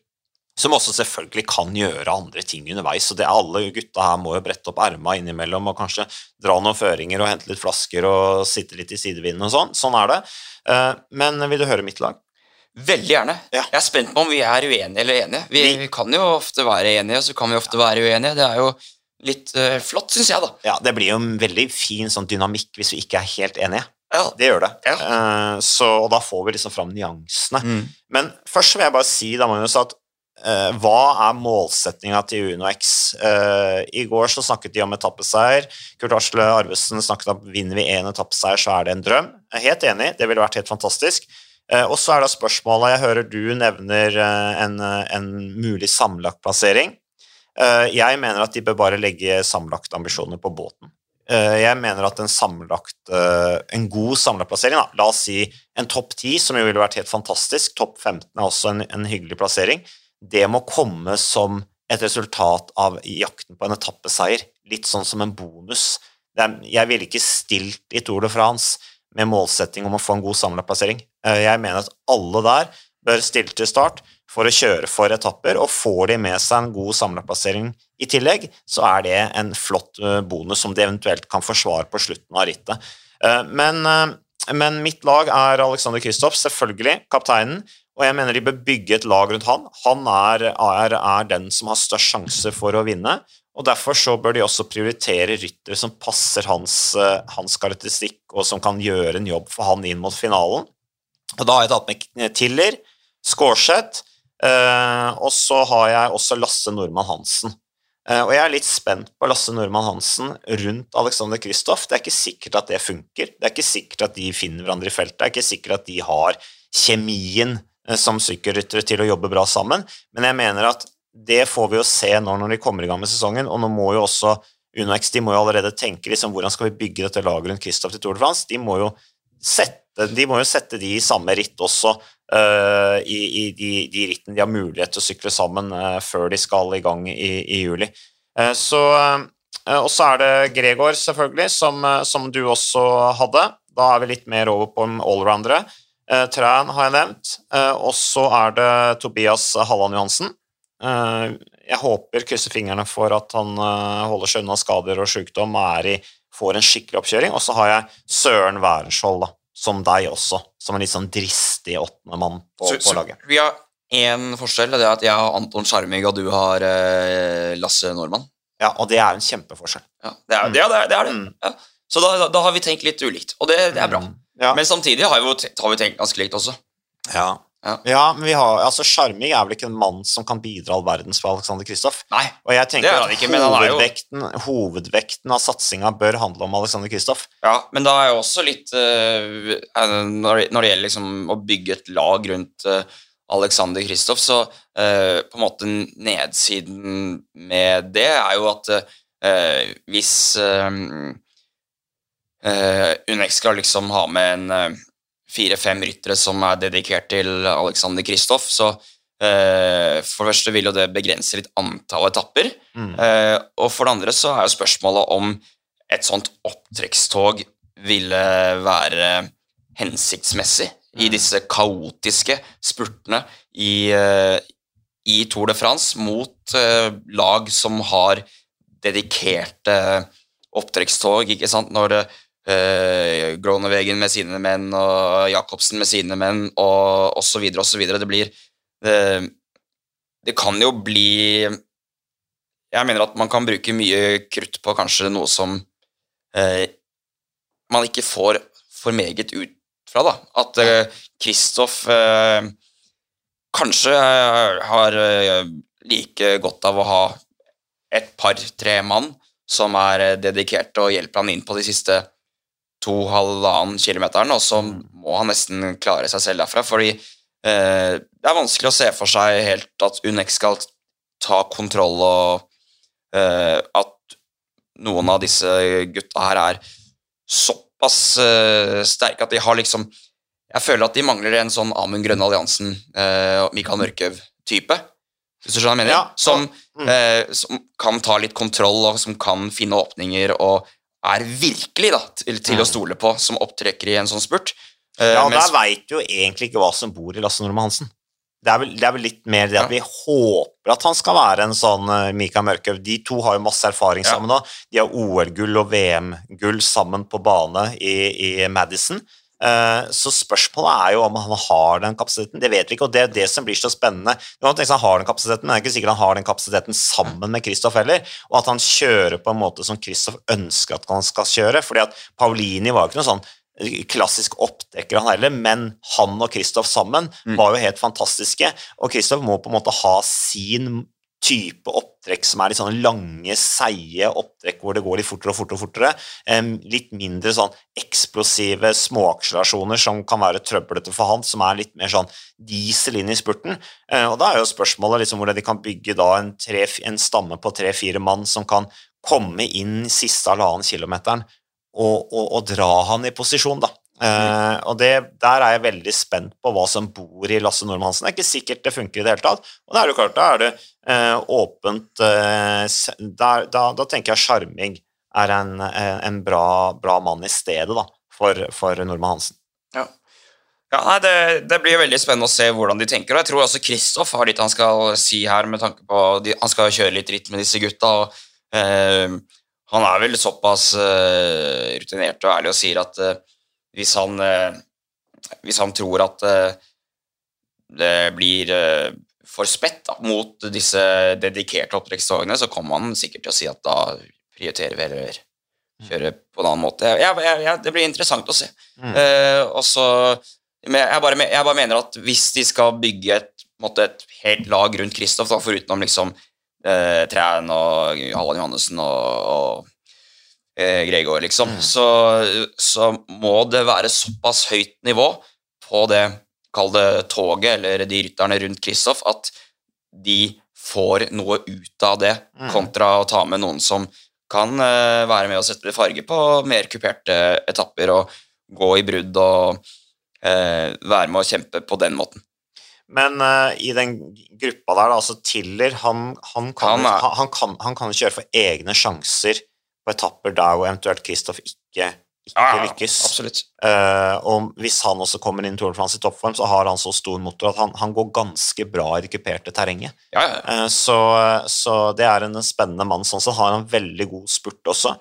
Som også selvfølgelig kan gjøre andre ting underveis. Så det er Alle gutta her må jo brette opp erma innimellom og kanskje dra noen føringer og hente litt flasker og sitte litt i sidevinden og sånn. Sånn er det. Eh, Men vil du høre mitt lag? Veldig gjerne. Ja. Jeg er spent på om vi er uenige eller enige. Vi, Vi- kan jo ofte være enige, og så kan vi ofte være uenige. Det er jo litt uh, flott, syns jeg, da. Ja, Det blir jo en veldig fin sånn dynamikk hvis vi ikke er helt enige. Ja. Det gjør det. Ja. Uh, så, og da får vi liksom fram nyansene. Mm. Men først vil jeg bare si da, Magnus, at hva er målsettinga til UnoX? Eh, I går så snakket de om etappeseier. Kurt Asle Arvesen snakket om vinner vi én etappeseier, så er det en drøm. Jeg er helt enig, det ville vært helt fantastisk. Eh, og så er da spørsmålet Jeg hører du nevner eh, en, en mulig sammenlagtplassering. Eh, jeg mener at de bør bare legge sammenlagtambisjoner på båten. Eh, Jeg mener at en, sammenlagt, eh, en god sammenlagtplassering, la oss si en topp 10, som jo ville vært helt fantastisk, topp 15 er også en, en hyggelig plassering, det må komme som et resultat av jakten på en etappeseier. Litt sånn som en bonus. Jeg ville ikke stilt i Tour de France med målsetting om å få en god sammenlagtplassering. Eh, Jeg mener at alle der bør stille til start for å kjøre for etapper, og får de med seg en god sammenlagtplassering i tillegg, så er det en flott eh, bonus som de eventuelt kan forsvare på slutten av rittet. Eh, Men, men mitt lag er Alexander Kristoff, selvfølgelig, kapteinen, og jeg mener de bør bygge et lag rundt han. Han er, er, er den som har størst sjanse for å vinne, og derfor så bør de også prioritere ryttere som passer hans, eh, hans karakteristikk, og som kan gjøre en jobb for han inn mot finalen. Og da har jeg tatt med Tiller, Skårseth, eh, og så har jeg også Lasse Nordmann Hansen. Eh, og jeg er litt spent på Lasse Nordmann Hansen rundt Alexander Kristoff. Det er ikke sikkert at det funker. Det er ikke sikkert at de finner hverandre i feltet. Det er ikke sikkert at de har kjemien eh, som sykkelryttere til å jobbe bra sammen. Men jeg mener at det får vi jo se nå når de kommer i gang med sesongen, og nå må jo også UnoX de må jo allerede tenke liksom, hvordan skal vi bygge dette laget rundt Kristoff til Tour de France. De må jo sette, de, må jo sette de i samme ritt også, uh, i, i de, de rittene de har mulighet til å sykle sammen uh, før de skal i gang i, i juli. Uh, så, eh, og så er det Gregor, selvfølgelig, som, eh, som du også hadde. Da er vi litt mer over på allroundere. Uh, Træn har jeg nevnt. Eh, og så er det Tobias Halland Johansen. Eh, jeg håper, krysser fingrene for at han eh, holder seg unna skader og sykdom er i, får en skikkelig oppkjøring. Og så har jeg Søren Wærenskiold, som deg også, som en litt sånn dristig åttende mann på, Så, på så vi har én forskjell, og det er at jeg har Anton Skjermig, og du har eh, Lasse Normann. Ja, og det er en kjempeforskjell. Ja, det er det. Er, det, er det. Mm. Ja. Så da, da, da har vi tenkt litt ulikt, og det, det er bra. Mm. Ja. Men samtidig har, vi, har vi tenkt ganske likt også. Ja. Ja. Ja, men vi har, altså Sjarming er vel ikke en mann som kan bidra all verdens for Alexander Kristoff. Og jeg tenker er at ikke, er jo- hovedvekten, hovedvekten av satsinga bør handle om Alexander Kristoff. Ja, men da er jo også litt eh, når, det, gjelder liksom å bygge et lag rundt uh, Alexander Kristoff, så uh, på en måte nedsiden med det er jo at hvis uh, Unex skal liksom ha med en eh, fire-fem ryttere som er dedikert til Alexander Kristoff, så Uh, for det første vil jo det begrense litt antall etapper. Mm. Uh, og for det andre så er jo spørsmålet om et sånt opptrekkstog ville være hensiktsmessig i Mm. disse kaotiske spurtene i, uh, i Tour de France mot eh, lag som har dedikerte opptrekkstog, ikke sant, når uh, Gronevegen med sine menn og Jacobsen med sine menn og osv. videre. Det blir eh, Det kan jo bli Jeg mener at man kan bruke mye krutt på kanskje noe som eh, man ikke får for meget ut fra, da. At eh, Kristoff eh, kanskje eh, har eh, like godt av å ha et par-tre mann som er eh, dedikert og hjelper han inn på de siste to halvannen kilometeren, og så må han nesten klare seg selv derfra, fordi eh, det er vanskelig å se for seg helt at Unex skal ta kontroll, og eh, at noen av disse gutta her er såpass eh, sterke at de har liksom Jeg føler at de mangler en sånn Amund Grønne Alliansen, eh, Mikael Mørkøv-type. Hvis du skjønner hva jeg mener? Ja, som, mm. eh, som kan ta litt kontroll, og som kan finne åpninger, og er virkelig da, til, til å stole på som opptrekker i en sånn spurt. Eh, Ja, mens- Der veit du jo egentlig ikke hva som bor i Lasse Normann Hansen. Det er, vel, det er vel litt mer det at Ja. vi håper at han skal være en sånn uh, Mikael Mørkøv. De to har jo masse erfaring Ja. sammen nå. De har OL-gull og VM-gull sammen på bane i, i Madison. Eh, så spørsmålet er jo om han har den kapasiteten. Det vet vi ikke, og det er det som blir så spennende. Du kan tenke Han har den kapasiteten, men det er ikke sikkert han har den kapasiteten sammen med Kristoff heller, og at han kjører på en måte som Kristoff ønsker at han skal kjøre. fordi at Paulini var jo ikke noe sånn klassisk oppdekker han heller, men han og Kristoff sammen Mm. var jo helt fantastiske, og Kristoff må på en måte ha sin type opptrekk som er litt sånne lange, seige opptrekk hvor det går litt fortere og fortere og fortere. Um, litt mindre sånn eksplosive småakselerasjoner som kan være trøblete for han, som er litt mer sånn diesel inn i spurten. Uh, og da er jo spørsmålet liksom hvordan de kan bygge da en, tre, en stamme på tre-fire mann som kan komme inn siste halvannen kilometeren og, og, og dra han i posisjon, da. Eh, og det, der er jeg veldig spent på hva som bor i Lasse Nordmann Hansen. Det er ikke sikkert det funker i det hele tatt. Og da er det klart, da er det uh, åpent uh, der, da, da tenker jeg sjarming er en, en, bra, bra mann i stedet da, for, for Nordmann Hansen. Ja, nei, det, det blir veldig spennende å se hvordan de tenker. Og jeg tror også Kristoff har litt han skal si her, med tanke på de, Han skal kjøre litt ritt med disse gutta. og eh, Han er vel såpass eh, rutinert og ærlig og sier at eh, hvis, han, eh, hvis han tror at eh, det blir eh, for spett da, mot disse dedikerte opptrekkstogene, så kommer han sikkert til å si at da prioriterer vi heller kjøre på en annen måte. Jeg, jeg, jeg, det blir interessant å se. Mm. Eh, og så men jeg bare, jeg bare mener at hvis de skal bygge et, måte, et helt lag rundt Kristoff, foruten om liksom eh, Træn og Halland Johannessen og, og eh, Gregor, liksom, Mm. så, så må det være såpass høyt nivå på det, kall det toget, eller de rytterne rundt Kristoff, at de får noe ut av det, Mm. kontra å ta med noen som kan eh, være med og sette det farge på mer kuperte etapper og gå i brudd og eh, være med å kjempe på den måten. Men uh, i den gruppa der, da, altså Tiller, han, han, kan, Han er- han, han, kan, han kan kjøre for egne sjanser på etapper der hvor eventuelt Kristoff ikke, ikke lykkes. Absolutt. Uh, og hvis han også kommer inn i Tour de France i toppform, så har han så stor motor at han, han går ganske bra i det kuperte terrenget. Ja, ja. Uh, så, så det er en spennende mann. Sånn sett har han veldig god spurt også.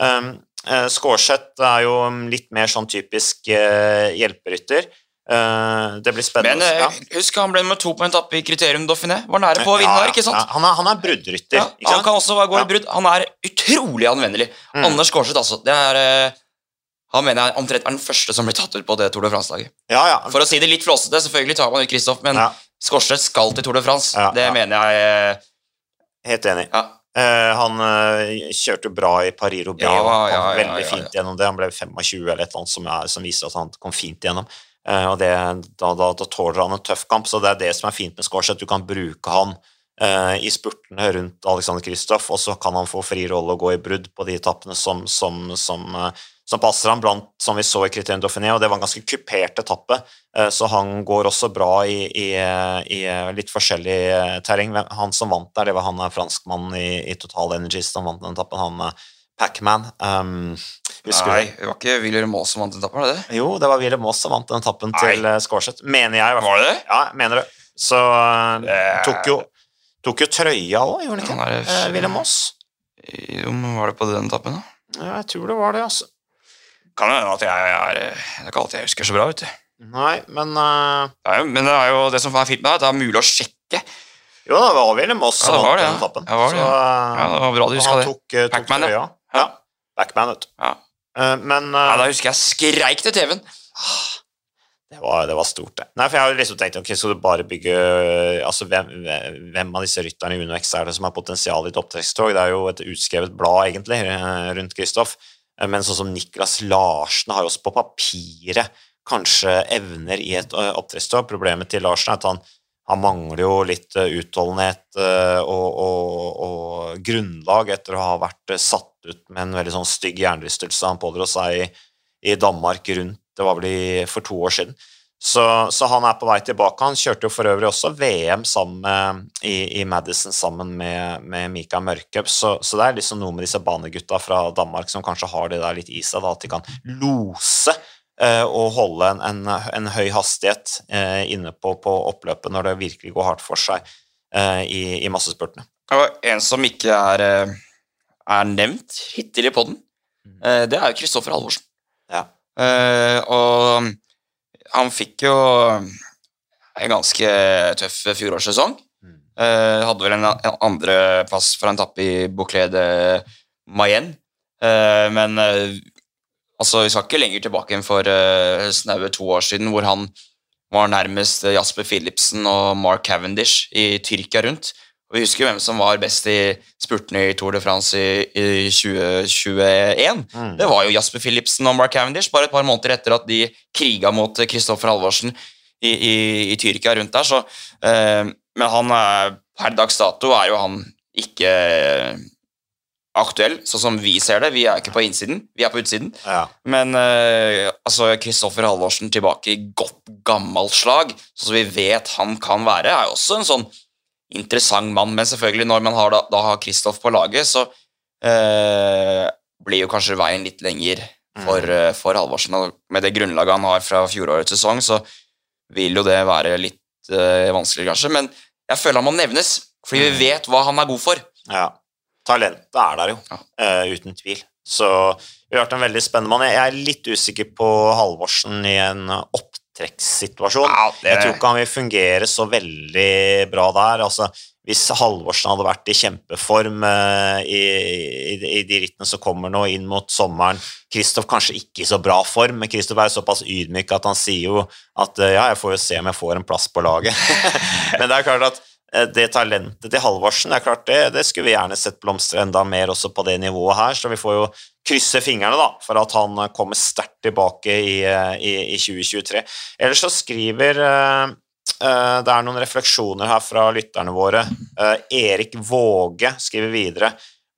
Um, uh, Skårseth er jo litt mer sånn typisk eh, hjelperytter. Eh, det blir spennende. Men ja. eh, husk, han ble nummer to på en etappe i Kriterium Dauphiné. Var nære på å vinne Ja, der, ikke sant? ja, han er, han er bruddrytter. Ja, han sant? kan også gå i brudd. Han er utrolig anvendelig. Mm. Anders Kårseth, altså. Det er, eh, han mener jeg omtrent er den første som blir tatt ut på det Tour de France-laget. Ja, ja. For å si det litt flåsete, selvfølgelig tar man ut Kristoff, men Ja. Skårseth skal til Tour de France. Ja, det ja. mener jeg Helt enig. ja. Eh, han uh, kjørte bra i Paris-Roubais. Ja, og kom ja, ja, veldig ja, ja. fint gjennom det. Han ble 25 eller et eller annet som, er, som viser at han kom fint gjennom. Eh, og det, da, da, da tåler han en tøff kamp, så det er det som er fint med Skårseth. Du kan bruke han eh, i spurtene rundt Alexander Kristoff, og så kan han få fri rolle og gå i brudd på de etappene som, som, som, eh, som passer ham, blant, som vi så i Criterion Dauphiné, og det var en ganske kupert etappe, eh, så han går også bra i, i, i litt forskjellig eh, terreng. Han som vant der, det var han eh, franskmannen i, i Total Energies som vant den etappen, han eh, Pac-Man. Um, husker Nei, du? det var ikke William Maas som vant etappen, var det det? Jo, det var Willem Moss som vant den etappen Nei. til uh, Skårseth, mener jeg. Var det det? Ja, mener det. Så Eh. tok, jo, tok jo trøya òg, gjorde han ikke? det, Uh, Willem Moss. Jo, men Var det på den etappen, da? Ja, jeg tror det var det, altså. Kan jo hende at jeg er eh, Det er ikke alltid jeg husker så bra, vet du. Nei, men uh, Det jo, men det er jo det som er fint med det, at det er mulig å sjekke. Jo, det var Willem Moss som det vant det, den etappen. Ja, det var det, Så, ja. uh, Ja, det var bra du huska det. Pac-Man, ja. Ja. Backman, vet du. Ja. Uh, men uh, Ja, da husker jeg skreik til TV-en. Det var, det var stort, det. Nei, for jeg har liksom tenkt ok, skal du bare bygge altså hvem, hvem av disse rytterne i UnoX er det som har potensial i et topptrekkstog? Det er jo et utskrevet blad, egentlig, eh, rundt Kristoff. Eh, Men sånn som Niklas Larsen har jo også på papiret kanskje evner i et eh. Problemet til Larsen er at han, han mangler jo litt eh, utholdenhet eh, og, og, og grunnlag etter å ha vært eh, satt ut med en veldig sånn stygg hjernerystelse han pådro seg i, i Danmark rundt det var vel i, for to år siden. Så, så han er på vei tilbake. Han kjørte jo for øvrig også VM med, i, i Madison sammen med, med Mika Mørkøp, så, så det er liksom noe med disse banegutta fra Danmark som kanskje har det der litt i seg, da, at de kan lose eh, og holde en, en, en høy hastighet eh, inne på, på oppløpet når det virkelig går hardt for seg eh, i, i massespurtene. En som ikke er, eh, er nevnt hittil i podden, eh, det er jo Kristoffer Halvorsen. Ja. Eh, og han fikk jo en ganske tøff fjorårssesong. Mm. Eh, hadde vel en, andreplass for en tappe i Bouclé de Mayenne. Men altså, vi skal ikke lenger tilbake enn for snaue to år siden, hvor han var nærmest Jasper Philipsen og Mark Cavendish i Tyrkia rundt. Og Vi husker hvem som var best i spurtene i Tour de France i, i 2021. Mm. Det var jo Jasper Philipsen og Mark Cavendish, bare et par måneder etter at de kriga mot Kristoffer Halvorsen i, i, i Tyrkia rundt der. Så, eh, men han er, per dags dato er jo han ikke eh, aktuell, sånn som vi ser det. Vi er ikke på innsiden, vi er på utsiden. Ja. Men eh, altså Kristoffer Halvorsen tilbake i godt, gammelt slag, sånn som vi vet han kan være, er jo også en sånn interessant mann. Men selvfølgelig, når man har da, da har Kristoff på laget, så eh, blir jo kanskje veien litt lenger for, eh, for Halvorsen. Og med det grunnlaget han har fra fjorårets sesong, så vil jo det være litt eh, vanskelig, kanskje. Men jeg føler han må nevnes, fordi vi Mm. vet hva han er god for. Ja. Talentet er der jo, Ja. uh, uten tvil. Så vi har vært en veldig spennende mann. Jeg er litt usikker på Halvorsen i en opptrekkssituasjon. Ja, det- Jeg tror ikke han vil fungere så veldig bra der. Altså, hvis Halvorsen hadde vært i kjempeform eh, i, i, i de rittene som kommer nå inn mot sommeren Kristoff kanskje ikke i så bra form, men Kristoff er såpass ydmyk at han sier jo at eh, ja, jeg får jo se om jeg får en plass på laget. men det er klart at det talentet til Halvorsen, det er klart det, det skulle vi gjerne sett blomstre enda mer også på det nivået her, så vi får jo krysse fingrene da, for at han eh, kommer sterkt tilbake i, eh, i, i 2023. Ellers så skriver uh, eh, det er noen refleksjoner her fra lytterne våre. Uh, Erik Våge skriver videre.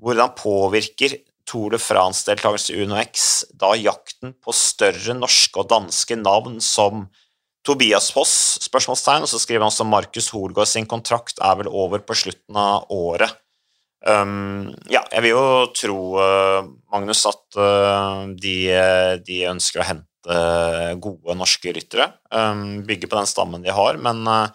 Hvordan påvirker Tour de France-deltakelse i UnoX da jakten på større norske og danske navn som Tobias Foss, spørsmålstegn, og så skriver han også Markus Holgaard sin kontrakt er vel over på slutten av året. Um, ja, jeg vil jo tro, uh, Magnus, at uh, de, de ønsker å hente gode norske ryttere. Um, bygge på den stammen de har, men, uh,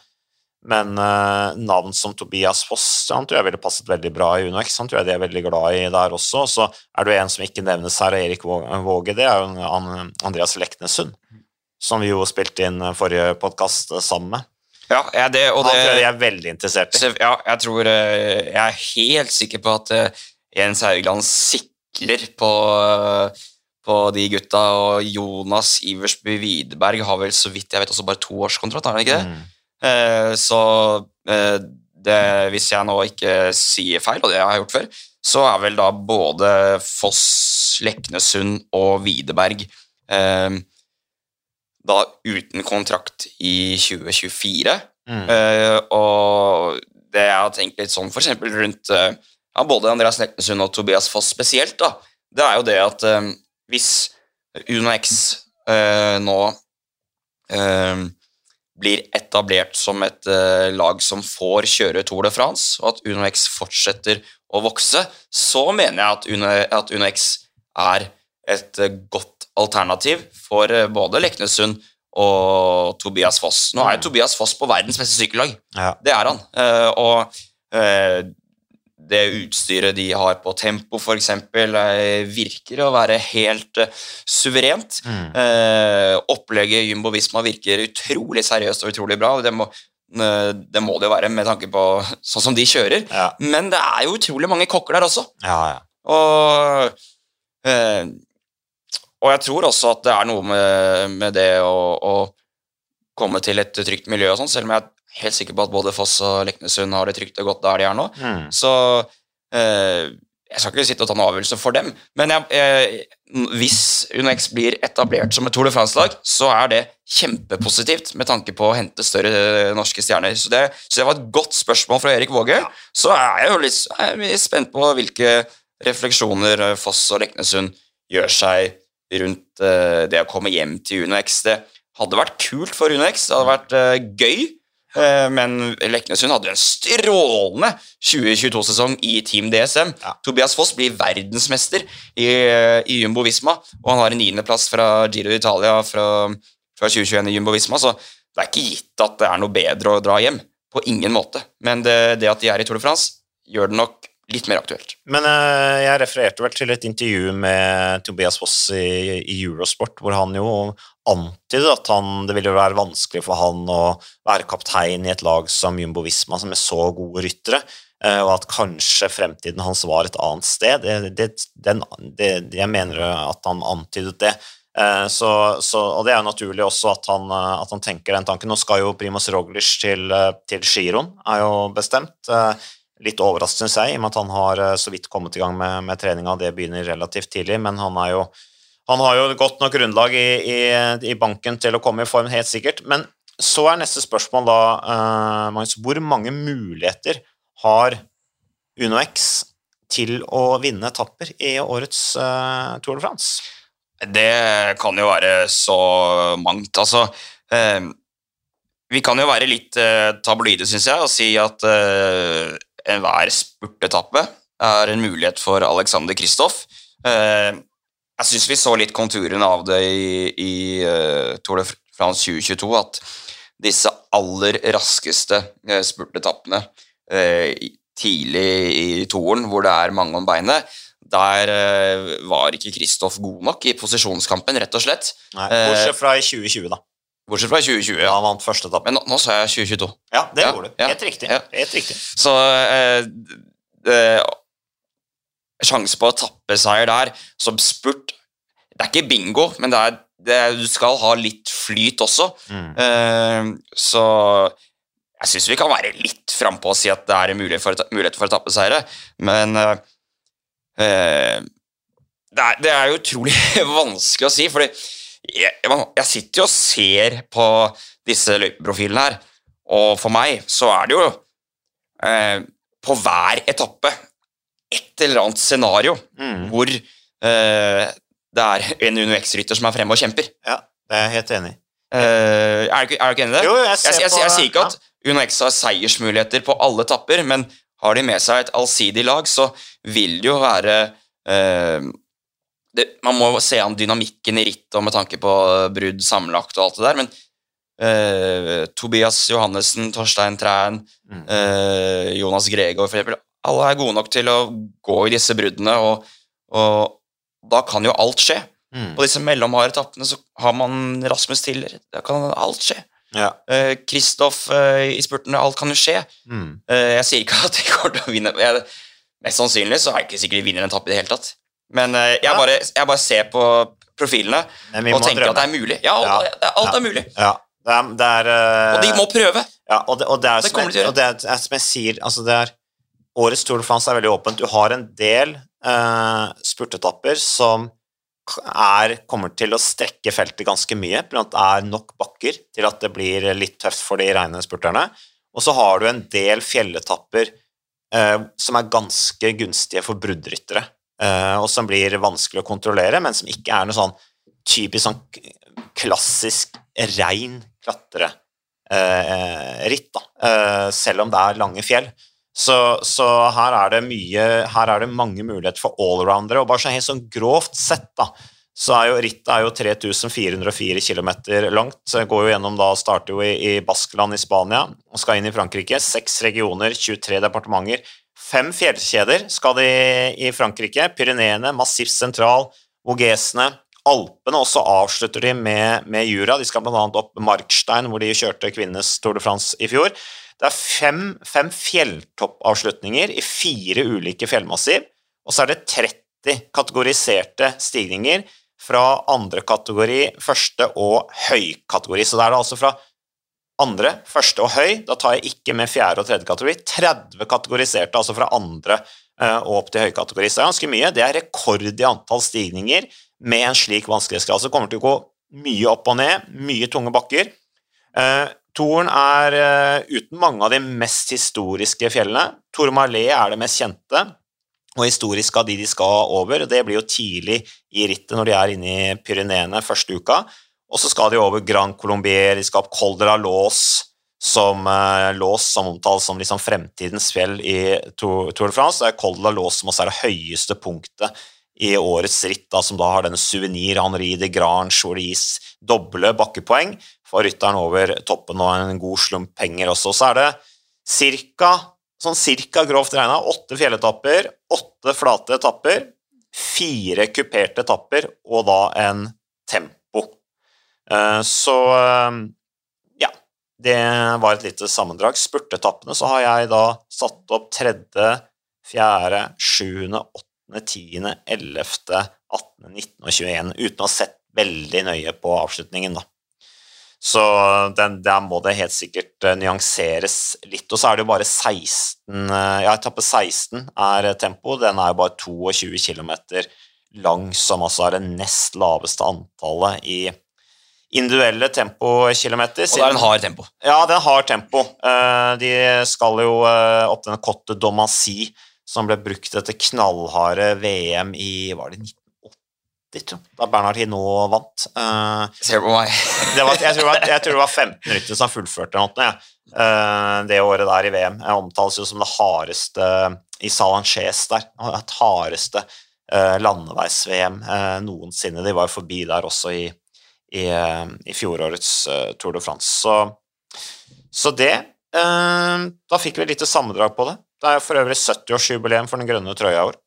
men uh, navn som Tobias Foss han tror jeg ville passet veldig bra i UnoX. Han tror jeg de er veldig glad i der også. Så er det en som ikke nevnes her, Erik Våge. Det er jo Andreas Leknessund. Som vi jo spilte inn forrige podkast sammen med. Ja, jeg, det, og Han tror jeg er veldig interessert i. Ja, jeg tror eh, Jeg er helt sikker på at eh, Jens Haugland sikler på, eh, på de gutta, og Jonas Iversby Widerberg har vel så vidt jeg vet også bare toårskontrakt, har han ikke det? Mm. Eh, så eh, det, hvis jeg nå ikke sier feil, og det har jeg gjort før, så er vel da både Foss, Leknesund og Widerberg eh, da uten kontrakt i 2024. Mm. Uh, og det jeg har tenkt litt sånn eksempel rundt uh, ja, både Andreas Leknesund og Tobias Foss spesielt, da, det er jo det at eh, hvis UnoX eh, nå blir etablert som et lag som får kjøre Tour de France, og at UnoX fortsetter å vokse, så mener jeg at UnoX Uno er et godt alternativ for eh, både Leknesund og Tobias Foss. Nå er jo Mm. Tobias Foss på verdens beste sykkellag. Ja. Det er han. Eh, og eh, det utstyret de har på tempo, f.eks., virker å være helt suverent. Mm. Opplegget Jumbo Visma virker utrolig seriøst og utrolig bra. og Det må, det må det jo være med tanke på sånn som de kjører. Ja, Men det er jo utrolig mange kokker der også. ja, ja. Og, eh, og jeg tror også at det er noe med, med det å, å komme til et trygt miljø og sånn, selv om jeg er helt sikker på at både Foss og Leknesund har det trygt og godt der de er nå. Mm. Så eh, jeg skal ikke sitte og ta noen avgjørelse for dem, men jeg, eh, hvis UnoX blir etablert som et Tour de France-lag, så er det kjempepositivt med tanke på å hente større eh, norske stjerner. Så det, så det var et godt spørsmål fra Erik Våge. Så er jeg jo litt, er jeg litt spent på hvilke refleksjoner Foss og Leknesund gjør seg rundt eh, det å komme hjem til UnoX. Det hadde vært kult for UnoX, det hadde vært eh, gøy. Eh, Men Leknesund hadde jo en strålende 2022-sesong i Team DSM. Ja. Tobias Foss blir verdensmester i, i Jumbo Visma, og han har en niendeplass fra Giro d'Italia fra, fra 2021 i Jumbo Visma, så det er ikke gitt at det er noe bedre å dra hjem. På ingen måte. Men det, det at de er i Tour de France, gjør det nok litt mer aktuelt. Men uh, jeg refererte vel til et intervju med Tobias Foss i, i Eurosport, hvor han jo antydet at han, det ville være vanskelig for han å være kaptein i et lag som Jumbo Visma, som er så gode ryttere, uh, og at kanskje fremtiden hans var et annet sted. Det, det, den, det, jeg mener at han antydet det. Eh, Så, så, og det er jo naturlig også at han, at han tenker den tanken. Nå skal jo Primoz Roglic til, til Giron, er jo bestemt. Litt overraskende, syns jeg, i og med at han har eh, så vidt kommet i gang med, med treninga. Det begynner relativt tidlig, men han, jo, han har jo godt nok grunnlag i, i, i banken til å komme i form, helt sikkert. Men så er neste spørsmål da, eh, Magnus, hvor mange muligheter har Uno X til å vinne etapper i årets eh, Tour de France? Det kan jo være så mangt. Altså eh, Vi kan jo være litt eh, tabloide, syns jeg, og si at enhver spurtetappe er en mulighet for Alexander Kristoff. Eh, jeg syns vi så litt konturene av det i, i eh, Tour de France 2022, at disse aller raskeste eh, spurtetappene tidlig i toren, hvor det er mange om beinet, der var ikke Kristoff god nok i posisjonskampen, rett og slett. Nei, Bortsett fra i 2020, da. Bortsett fra 2020. Ja, han vant første etappe. Men nå, nå sa jeg 2022. Ja, det Ja, gjorde du. Helt riktig. Helt riktig. Så eh, eh, Sjanse på etappeseier der som spurt Det er ikke bingo, men det er, det er, du skal ha litt flyt også. Mm. Eh, så jeg syns vi kan være litt frampå og si at det er mulighet for, mulighet for etappeseiere, men eh, eh, det, er, det er utrolig vanskelig å si, fordi jeg, jeg sitter jo og ser på disse løypeprofilene her, og for meg så er det jo eh, på hver etappe et eller annet scenario Mm. hvor eh, det er en UnoX-rytter som er fremme og kjemper. Ja, det er jeg helt enig i. Eh, er, du er du ikke enig i det? Jo, jeg ser jeg, jeg, på jeg, sier ikke ja. at UnoX har seiersmuligheter på alle etapper, men har de med seg et allsidig lag, så vil det jo være eh, det, Man må se an dynamikken i rittet og med tanke på brudd sammenlagt og alt det der, men uh, Tobias Johannessen, Torstein Træn, Mm. uh, Jonas Gregor for eksempel, alle er gode nok til å gå i disse bruddene, og, og da kan jo alt skje. Mm. På disse mellomharde etappene så har man Rasmus Tiller. Da kan alt skje. Ja. uh, Kristoff eh, i spurtene, alt kan jo skje. Mm. Uh, jeg sier ikke at de kommer til å vinne. Jeg, mest sannsynlig så er det ikke sikkert de vinner en etappe i det hele tatt. Men eh, jeg, bare, jeg bare ser på profilene og tenker drømme. at det er mulig. Ja, alt, alt er mulig. Ja. Det er, det er eh, Og de må prøve. Ja, og det, og det er, Det som, jeg, og det er, som jeg sier altså er, Årets Tour de France er veldig åpent. Du har en del uh, spurtetapper som er, kommer til å strekke feltet ganske mye, blant det er nok bakker til at det blir litt tøft for de reine spurterne. Og så har du en del fjelletapper uh, som er ganske gunstige for bruddryttere, og som blir vanskelig å kontrollere, men som ikke er noe sånn typisk sånn klassisk rein klatreritt, da, eh, selv om det er lange fjell. Så, så her er det mye Her er det mange muligheter for allroundere. Og bare så helt sånn grovt sett, da, så er jo rittet er jo 3404 km langt. Så går jo gjennom da, starter jo i, i Baskeland i Spania og skal inn i Frankrike. Seks regioner, 23 departementer. Fem fjellkjeder skal de i Frankrike. Pyreneene, Massif Sentral, Vogesene. Alpene også avslutter de med, med Jura. De skal bl.a. opp Markstein, hvor de kjørte kvinnenes Tour de France i fjor. Det er fem, fem fjelltoppavslutninger i fire ulike fjellmassiv, og så er det 30 kategoriserte stigninger fra andre kategori, første og høykategori. Så det er det altså fra andre, første og høy. Da tar jeg ikke med fjerde og tredje kategori. 30 kategoriserte, altså fra andre eh, og opp til høykategori. Så det er ganske mye. Det er rekord i antall stigninger med en slik vanskelighetsgrad. Så det kommer til å gå mye opp og ned, mye tunge bakker. Eh, Toren er eh, uten mange av de mest historiske fjellene. Tormalé er det mest kjente, og historisk av de de skal over. Det blir jo tidlig i rittet når de er inne i Pyreneene første uka. Og så skal de over Grand Colombier, de skal opp Col de la Lås, som, eh, som omtales som liksom fremtidens fjell i Tour de France. Det er Col de la Lås som også er det høyeste punktet i årets ritt, da, som da har denne suvenir Henri de Grange, hvor det gis doble bakkepoeng for rytteren over toppen og en god slump penger også. Så er det cirka, sånn cirka grovt regna åtte fjelletapper, åtte flate etapper, fire kuperte etapper og da en tempo. Eh, Så eh, ja, det var et lite sammendrag. Spurtetappene så har jeg da satt opp tredje, fjerde, sjuende, åttende, tiende, ellevte, 18., 19. og 21, uten å ha sett veldig nøye på avslutningen, da. Så den, der må det helt sikkert eh, nyanseres litt. Og så er det jo bare 16 eh, Ja, etappe 16 er tempo. Den er jo bare 22 km lang, som altså er det nest laveste antallet i individuelle tempokilometer. Og det er en hard tempo. Ja, den har tempo. Eh, De skal jo eh, opp denne Cotte Domancy, som ble brukt etter knallharde VM i Var det 1980, tror jeg, da Bernhard Hinault vant? Eh, Ser på meg? det var, jeg, tror det var, jeg tror det var 15 ryttere som fullførte noe, ja. Det året der i VM. Jeg omtales jo som det hardeste i Salanches der. Det hardeste landeveis-VM noensinne. De var jo forbi der også i, i, i fjorårets eh, Tour de France. Så, så det eh, Da fikk vi et lite sammendrag på det. Det er for øvrig 70-årsjubileum for den grønne trøya i år.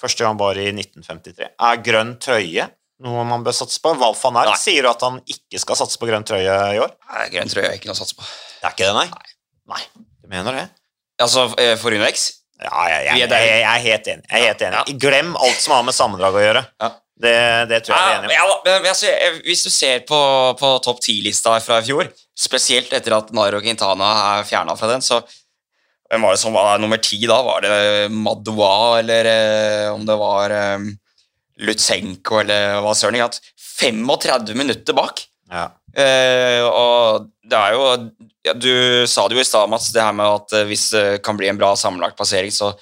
Første gang var i 1953. Er grønn trøye noe man bør satse på? Valf van Nei. Sier du at han ikke skal satse på grønn trøye i år. Nei, Grønn trøye er ikke noe å satse på. Det er ikke det, nei? Nei, du mener det? Altså, eh, for UnoX Ja, jeg, jeg, jeg, jeg, er helt enig. Er helt enig. Glem alt som har med sammendrag å gjøre. Ja. Det, det tror jeg vi er enige om. Ja, hvis du ser på, på topp ti-lista fra i fjor, spesielt etter at Nairo Quintana er fjerna fra den, så hvem var det som var nummer ti da? Var det Madoua, eller eh, om det var eh, Lutsenko, eller hva søren? At 35 minutter bak. Ja. Eh, og det er jo ja, Du sa det jo i stad, Mats, det her med at eh, hvis det kan bli en bra sammenlagt passering, så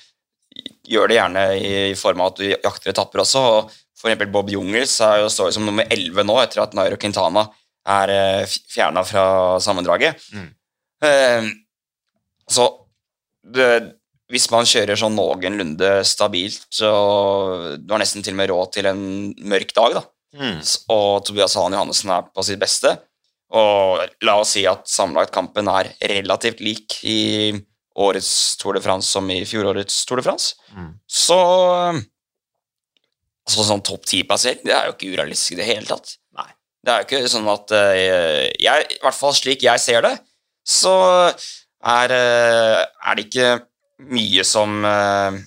gjør det gjerne i, i form av at du jakter etapper også. og Eksempel Bob Jungels er jo står som nummer 11 nå, etter at Nairo Quintana er eh, fjerna fra sammendraget. Mm. Eh, så det, hvis man kjører sånn noenlunde stabilt, så du har nesten til og med råd til en mørk dag, da Mm. og Tobias Hahn Johannessen er på sitt beste. Og la oss si at sammenlagtkampen er relativt lik i årets Tour de France som i fjorårets Tour de France. Mm. Så altså sånn topp ti-plassering, det er jo ikke urealistisk i det hele tatt. Nei. Det er jo ikke sånn at eh, jeg, I hvert fall slik jeg ser det, så er, eh, er det ikke mye som eh,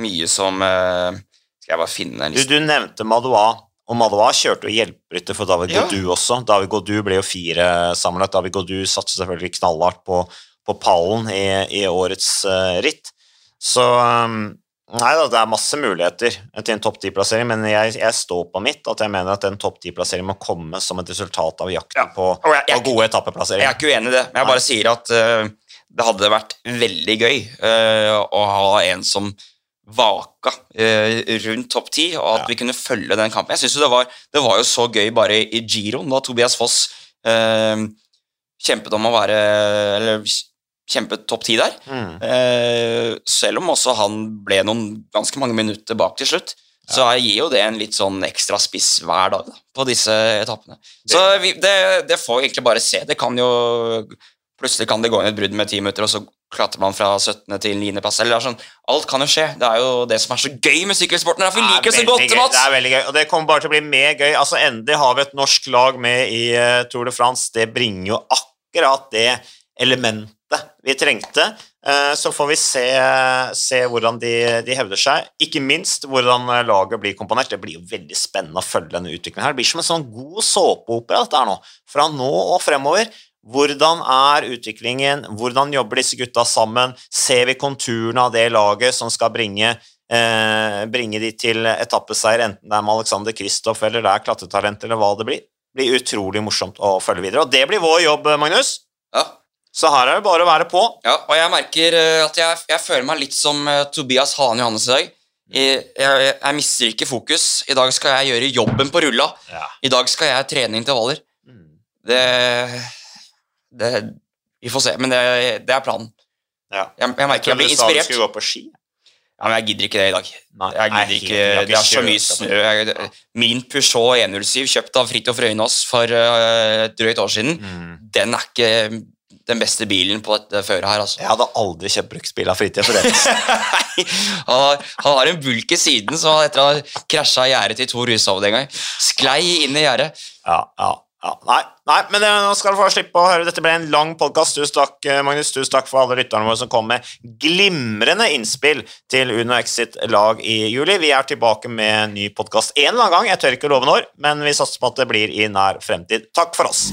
Mye som Skal jeg bare finne en liste du nevnte Madoua, og Madoua kjørte jo hjelperytter for David Ja. Godu også. David Godu ble jo fire sammenlagt. David Godu satset selvfølgelig knallhardt på, på pallen i, i årets uh, ritt. Så um, Nei det er masse muligheter til en topp ti-plassering, men jeg, jeg står på mitt at jeg mener at en topp ti-plassering må komme som et resultat av jakten Ja. på, jeg- jeg- gode Jeg er ikke uenig i det, men jeg bare sier at uh, det hadde vært veldig gøy uh, å ha en som vaka uh, rundt topp ti, og at Ja. vi kunne følge den kampen. Jeg synes jo det var, det var jo så gøy bare i, giroen, da Tobias Foss kjempet om å være Eller kjempet topp ti der. Mm. Eh, selv om også han ble noen ganske mange minutter bak til slutt, så gir jo det en litt sånn ekstra spiss hver dag da, på disse etappene. Så vi, det, det får vi egentlig bare se. Det kan jo Plutselig kan det gå inn et brudd med ti minutter, og så klatrer man fra 17. til 9. plass. Eller det er sånn, alt kan jo skje. Det er jo det som er så gøy med sykkelsporten. Vi er liker det så godt, gøy. Mats! Det er veldig gøy, og det kommer bare til å bli mer gøy. Altså, Endelig har vi et norsk lag med i eh, Tour de France. Det bringer jo akkurat det elementet vi trengte. Eh, så får vi se, se hvordan de, de hevder seg. Ikke minst hvordan eh, laget blir komponert. Det blir jo veldig spennende å følge denne utviklingen. her. Det blir som en sånn god såpeopera dette her nå. Fra nå og fremover. Hvordan er utviklingen? Hvordan jobber disse gutta sammen? Ser vi konturene av det laget som skal bringe, eh, bringe de til etappeseier, enten det er med Alexander Kristoff eller det er klatretalent eller hva det blir? Det blir utrolig morsomt å følge videre. Og det blir vår jobb, Magnus. Ja, Så her er det bare å være på. ja, og jeg merker eh, at jeg, jeg føler meg litt som eh, Tobias Hane Johannes i dag. Jeg, jeg, jeg mister ikke fokus. I dag skal jeg gjøre jobben på rulla. Ja. I dag skal jeg trene intervaller. Mm. Det, det Vi får se, men det, det er planen. Ja. Jeg, jeg merker jeg blir inspirert. Du sa du skulle gå på ski. Ja, men jeg gidder ikke det i dag. Nei, Jeg gidder ikke, Det er så mye snø. Min Peugeot 107, kjøpt av Fridtjof Røynås for uh, et drøyt år siden, Mm. den er ikke den beste bilen på dette føret her, altså. Jeg hadde aldri kjøpt bruksbil av fritida for det. Han, har, han har en bulk i siden, så etter å ha krasja gjerdet til to Hushovd en gang, sklei inn i gjerdet. Ja, ja, ja. Nei, nei men eh, nå skal du få slippe å høre. Dette ble en lang podkast. Tusen takk, eh, Magnus. Tusen takk for alle lytterne våre som kom med glimrende innspill til Uno Exit lag i juli. Vi er tilbake med en ny podkast en eller annen gang. Jeg tør ikke love når, men vi satser på at det blir i nær fremtid. Takk for oss.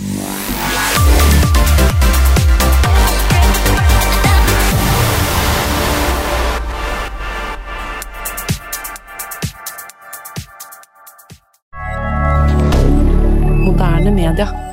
Moderne media.